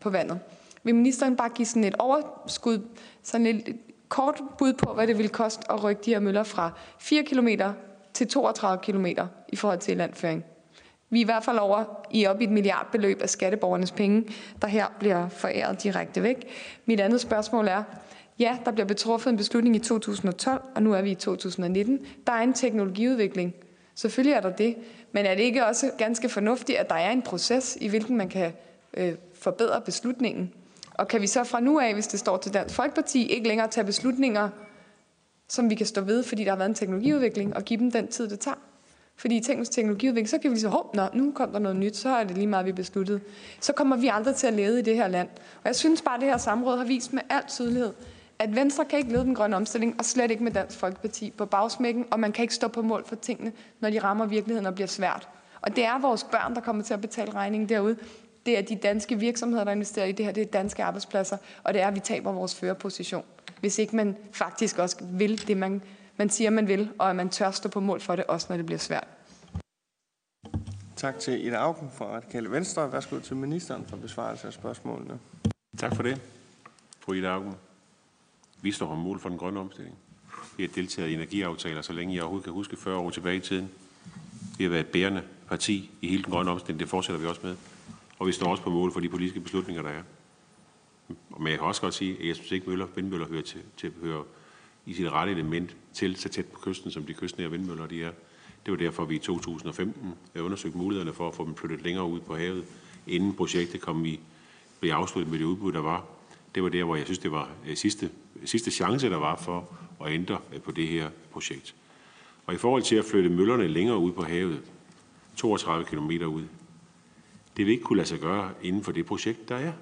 på vandet. Vil ministeren bare give sådan et overskud, sådan et kort bud på, hvad det vil koste at rykke de her møller fra 4 km til 32 km i forhold til landføring? Vi er i hvert fald over i op i et milliardbeløb af skatteborgernes penge, der her bliver foræret direkte væk. Mit andet spørgsmål er, ja, der bliver betruffet en beslutning i 2012, og nu er vi i 2019. Der er en teknologiudvikling. Selvfølgelig er der det. Men er det ikke også ganske fornuftigt, at der er en proces, i hvilken man kan øh, forbedre beslutningen? Og kan vi så fra nu af, hvis det står til Dansk Folkeparti, ikke længere tage beslutninger, som vi kan stå ved, fordi der har været en teknologiudvikling, og give dem den tid, det tager? Fordi tænk, hvis teknologiudvikling, så kan vi så, hov, nå, nu kom der noget nyt, så er det lige meget, vi besluttet. Så kommer vi aldrig til at lede i det her land. Og jeg synes bare, at det her samråd har vist med al tydelighed, at Venstre kan ikke lede den grønne omstilling, og slet ikke med Dansk Folkeparti på bagsmækken, og man kan ikke stå på mål for tingene, når de rammer virkeligheden og bliver svært. Og det er vores børn, der kommer til at betale regningen derude. Det er de danske virksomheder, der investerer i det her. Det er danske arbejdspladser. Og det er, at vi taber vores førerposition. Hvis ikke man faktisk også vil det, man, man siger, man vil, og at man tør stå på mål for det, også når det bliver svært. Tak til Ida Augen fra Radikale Venstre. Værsgo til ministeren for besvarelse af spørgsmålene. Tak for det, fru Ida Augen. Vi står på mål for den grønne omstilling. Vi har deltaget i energiaftaler, så længe jeg overhovedet kan huske 40 år tilbage i tiden. Vi har været et bærende parti i hele den grønne omstilling. Det fortsætter vi også med. Og vi står også på mål for de politiske beslutninger, der er. Men jeg kan også godt sige, at jeg synes ikke, møller, vindmøller hører til, til hører i sit rette element til så tæt på kysten, som de kystnære vindmøller de er. Det var derfor, vi i 2015 undersøgte mulighederne for at få dem flyttet længere ud på havet, inden projektet kom i, blev afsluttet med det udbud, der var. Det var der, hvor jeg synes, det var øh, sidste, sidste chance, der var for at ændre øh, på det her projekt. Og i forhold til at flytte møllerne længere ud på havet, 32 km ud, det vil ikke kunne lade sig gøre inden for det projekt, der er.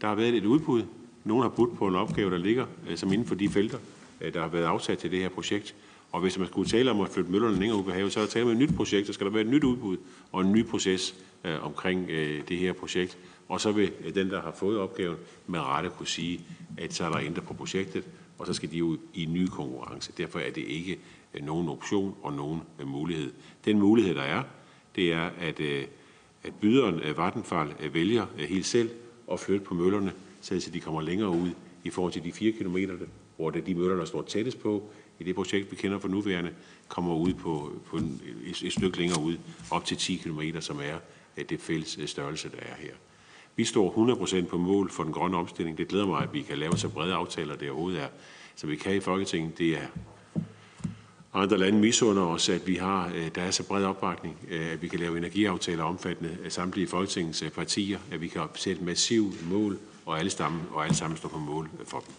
Der har været et udbud. Nogen har budt på en opgave, der ligger øh, som inden for de felter, Øh, der har været afsat til det her projekt. Og hvis man skulle tale om at flytte møllerne længere ud på havet, så er der tale om et nyt projekt. så skal der være et nyt udbud og en ny proces øh, omkring øh, det her projekt. Og så vil øh, den, der har fået opgaven, med rette kunne sige, at så er der ændret på projektet, og så skal de ud i en ny konkurrence. Derfor er det ikke øh, nogen option og nogen øh, mulighed. Den mulighed, der er, det er, at, øh, at byderen af Vattenfall øh, vælger øh, helt selv at flytte på møllerne, så de kommer længere ud i forhold til de 4 km, hvor det er de møller, der står tættest på, i det projekt, vi kender for nuværende, kommer ud på, på en, et, et stykke længere ud, op til 10 km, som er øh, det fælles øh, størrelse, der er her. Vi står 100% på mål for den grønne omstilling. Det glæder mig, at vi kan lave så brede aftaler, det overhovedet er, som vi kan i Folketinget. Det er andre lande misunder os, at vi har, øh, der er så bred opbakning, at vi kan lave energiaftaler omfattende af samtlige Folketingets partier, at vi kan sætte massivt mål, og alle stammen, og alle sammen står på mål for dem.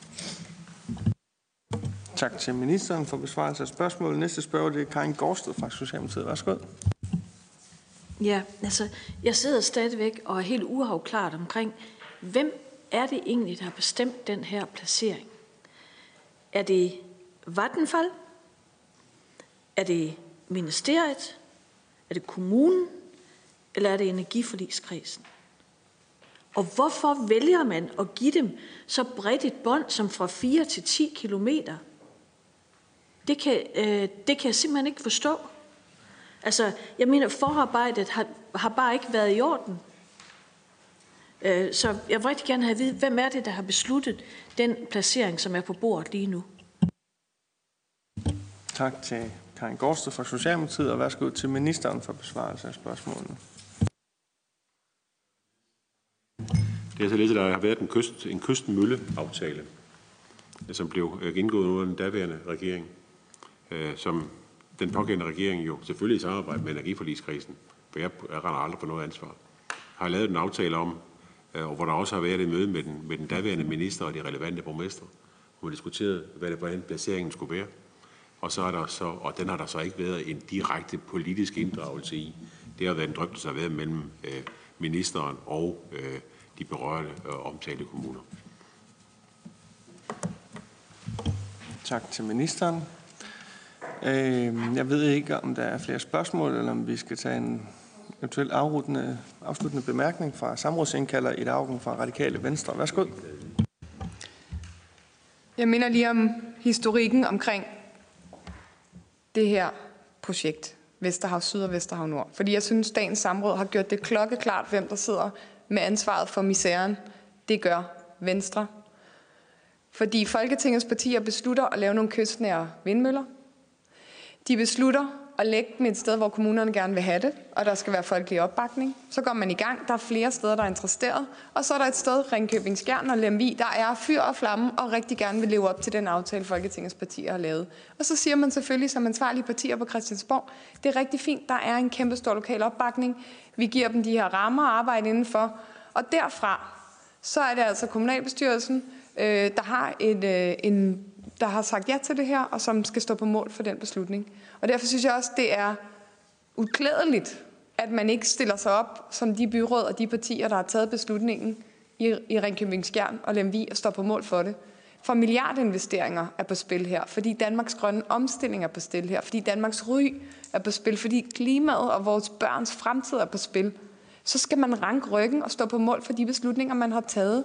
Tak til ministeren for besvarelse af spørgsmålet. Næste spørger det er Karin Gårdsted fra Socialdemokratiet. Værsgo. Ja, altså, jeg sidder stadigvæk og er helt uafklaret omkring, hvem er det egentlig, der har bestemt den her placering? Er det Vattenfall? Er det ministeriet? Er det kommunen? Eller er det energiforligskredsen? Og hvorfor vælger man at give dem så bredt et bånd som fra 4 til 10 kilometer? Det kan, øh, det kan jeg simpelthen ikke forstå. Altså, jeg mener, forarbejdet har, har bare ikke været i orden. Øh, så jeg vil rigtig gerne have at vide, hvem er det, der har besluttet den placering, som er på bordet lige nu? Tak til Karin Gårdsted fra Socialdemokratiet, og værsgo til ministeren for besvarelse af spørgsmålene. Det er så lidt, at der har været en, kyst, en kystmølleaftale, som blev indgået under den daværende regering øh, som den pågældende regering jo selvfølgelig i samarbejde med energiforligskredsen, for jeg render aldrig på noget ansvar, har lavet en aftale om, øh, hvor der også har været et møde med den, med den daværende minister og de relevante borgmestre, hvor man diskuterede, hvad det, hvordan placeringen skulle være. Og, så er der så, og den har der så ikke været en direkte politisk inddragelse i. Det har været en drøftelse, der har været mellem øh, ministeren og øh, de berørte øh, omtalte kommuner. Tak til ministeren. Øh, jeg ved ikke, om der er flere spørgsmål, eller om vi skal tage en eventuelt afrundende, afsluttende bemærkning fra samrådsindkalder i Augen fra Radikale Venstre. Værsgo. Jeg minder lige om historikken omkring det her projekt, Vesterhav Syd og Vesterhav Nord. Fordi jeg synes, dagens samråd har gjort det klokkeklart, hvem der sidder med ansvaret for misæren. Det gør Venstre. Fordi Folketingets partier beslutter at lave nogle kystnære vindmøller, de beslutter at lægge dem et sted, hvor kommunerne gerne vil have det, og der skal være folkelig opbakning. Så går man i gang. Der er flere steder, der er interesseret. Og så er der et sted, Ringkøbing Skjern og Lemvi, der er fyr og flamme og rigtig gerne vil leve op til den aftale, Folketingets partier har lavet. Og så siger man selvfølgelig som ansvarlige partier på Christiansborg, det er rigtig fint, der er en kæmpe stor lokal opbakning. Vi giver dem de her rammer at arbejde indenfor. Og derfra, så er det altså kommunalbestyrelsen, øh, der har en, øh, en der har sagt ja til det her, og som skal stå på mål for den beslutning. Og derfor synes jeg også, det er uklædeligt, at man ikke stiller sig op som de byråd og de partier, der har taget beslutningen i, i Ringkøbing Skjern og Lemvi og står på mål for det. For milliardinvesteringer er på spil her, fordi Danmarks grønne omstilling er på spil her, fordi Danmarks ry er på spil, fordi klimaet og vores børns fremtid er på spil. Så skal man ranke ryggen og stå på mål for de beslutninger, man har taget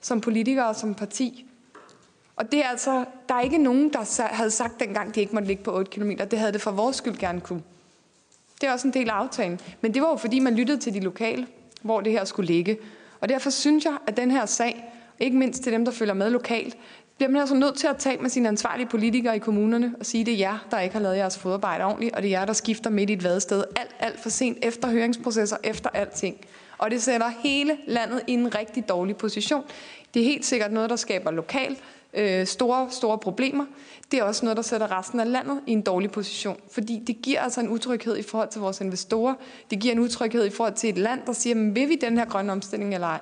som politiker og som parti. Og det er altså, der er ikke nogen, der havde sagt dengang, de ikke måtte ligge på 8 km. Det havde det for vores skyld gerne kunne. Det er også en del af aftalen. Men det var jo fordi, man lyttede til de lokale, hvor det her skulle ligge. Og derfor synes jeg, at den her sag, ikke mindst til dem, der følger med lokalt, bliver man altså nødt til at tale med sine ansvarlige politikere i kommunerne og sige, at det er jer, der ikke har lavet jeres fodarbejde ordentligt, og det er jer, der skifter midt i et vadested alt, alt for sent efter høringsprocesser, efter alting. Og det sætter hele landet i en rigtig dårlig position. Det er helt sikkert noget, der skaber lokalt øh, store, store problemer. Det er også noget, der sætter resten af landet i en dårlig position, fordi det giver altså en utryghed i forhold til vores investorer. Det giver en utryghed i forhold til et land, der siger, men vil vi den her grønne omstilling eller ej?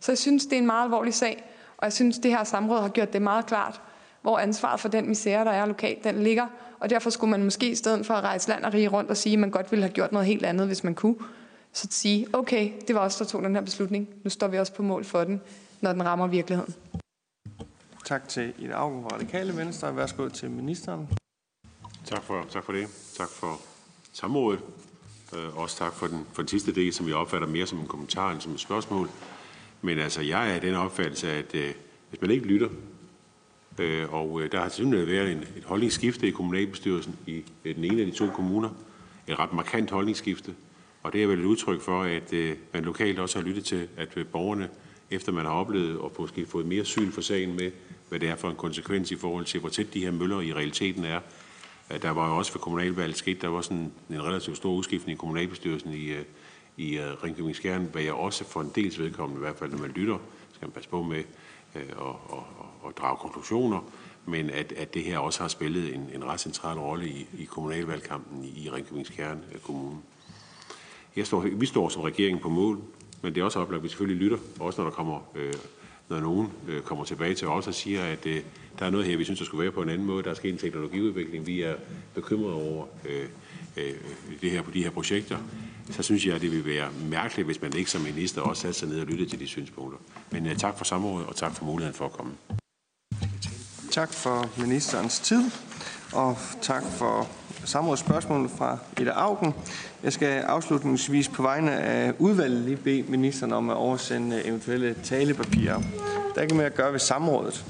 Så jeg synes, det er en meget alvorlig sag, og jeg synes, det her samråd har gjort det meget klart, hvor ansvaret for den misære, der er lokalt, den ligger. Og derfor skulle man måske i stedet for at rejse land og rige rundt og sige, at man godt ville have gjort noget helt andet, hvis man kunne, så sige, okay, det var os, der tog den her beslutning. Nu står vi også på mål for den, når den rammer virkeligheden. Tak til Ida Augen fra Radikale Venstre. Værsgo til ministeren. Tak for, tak for det. Tak for samrådet. Øh, også tak for den, for den sidste del, som jeg opfatter mere som en kommentar end som et spørgsmål. Men altså, jeg er af den opfattelse, at øh, hvis man ikke lytter, øh, og øh, der har simpelthen været en, et holdningsskifte i kommunalbestyrelsen i øh, den ene af de to kommuner, et ret markant holdningsskifte, og det er vel et udtryk for, at øh, man lokalt også har lyttet til, at øh, borgerne, efter man har oplevet og måske fået mere syn for sagen med, hvad det er for en konsekvens i forhold til, hvor tæt de her møller i realiteten er. Øh, der var jo også for kommunalvalget sket, der var sådan en relativt stor udskiftning i kommunalbestyrelsen i, øh, i øh, Ringkøbing Skjern, hvad jeg også for en dels vedkommende, i hvert fald når man lytter, skal man passe på med at, at, at, at drage konklusioner, men at, at det her også har spillet en, en ret central rolle i, i kommunalvalgkampen i Ringkøbing Skjern Kommune. Jeg står, vi står som regering på mål, men det er også oplagt, at vi selvfølgelig lytter, også når der kommer øh, når nogen øh, kommer tilbage til os og siger, at øh, der er noget her, vi synes, der skulle være på en anden måde. Der er sket en teknologiudvikling. Vi er bekymrede over øh, øh, det her på de her projekter. Så synes jeg, at det vil være mærkeligt, hvis man ikke som minister også satte sig ned og lyttede til de synspunkter. Men øh, tak for samrådet, og tak for muligheden for at komme. Tak for ministerens tid, og tak for samrådsspørgsmålet fra Ida Augen. Jeg skal afslutningsvis på vegne af udvalget lige bede ministeren om at oversende eventuelle talepapirer. Der er ikke mere at gøre ved samrådet.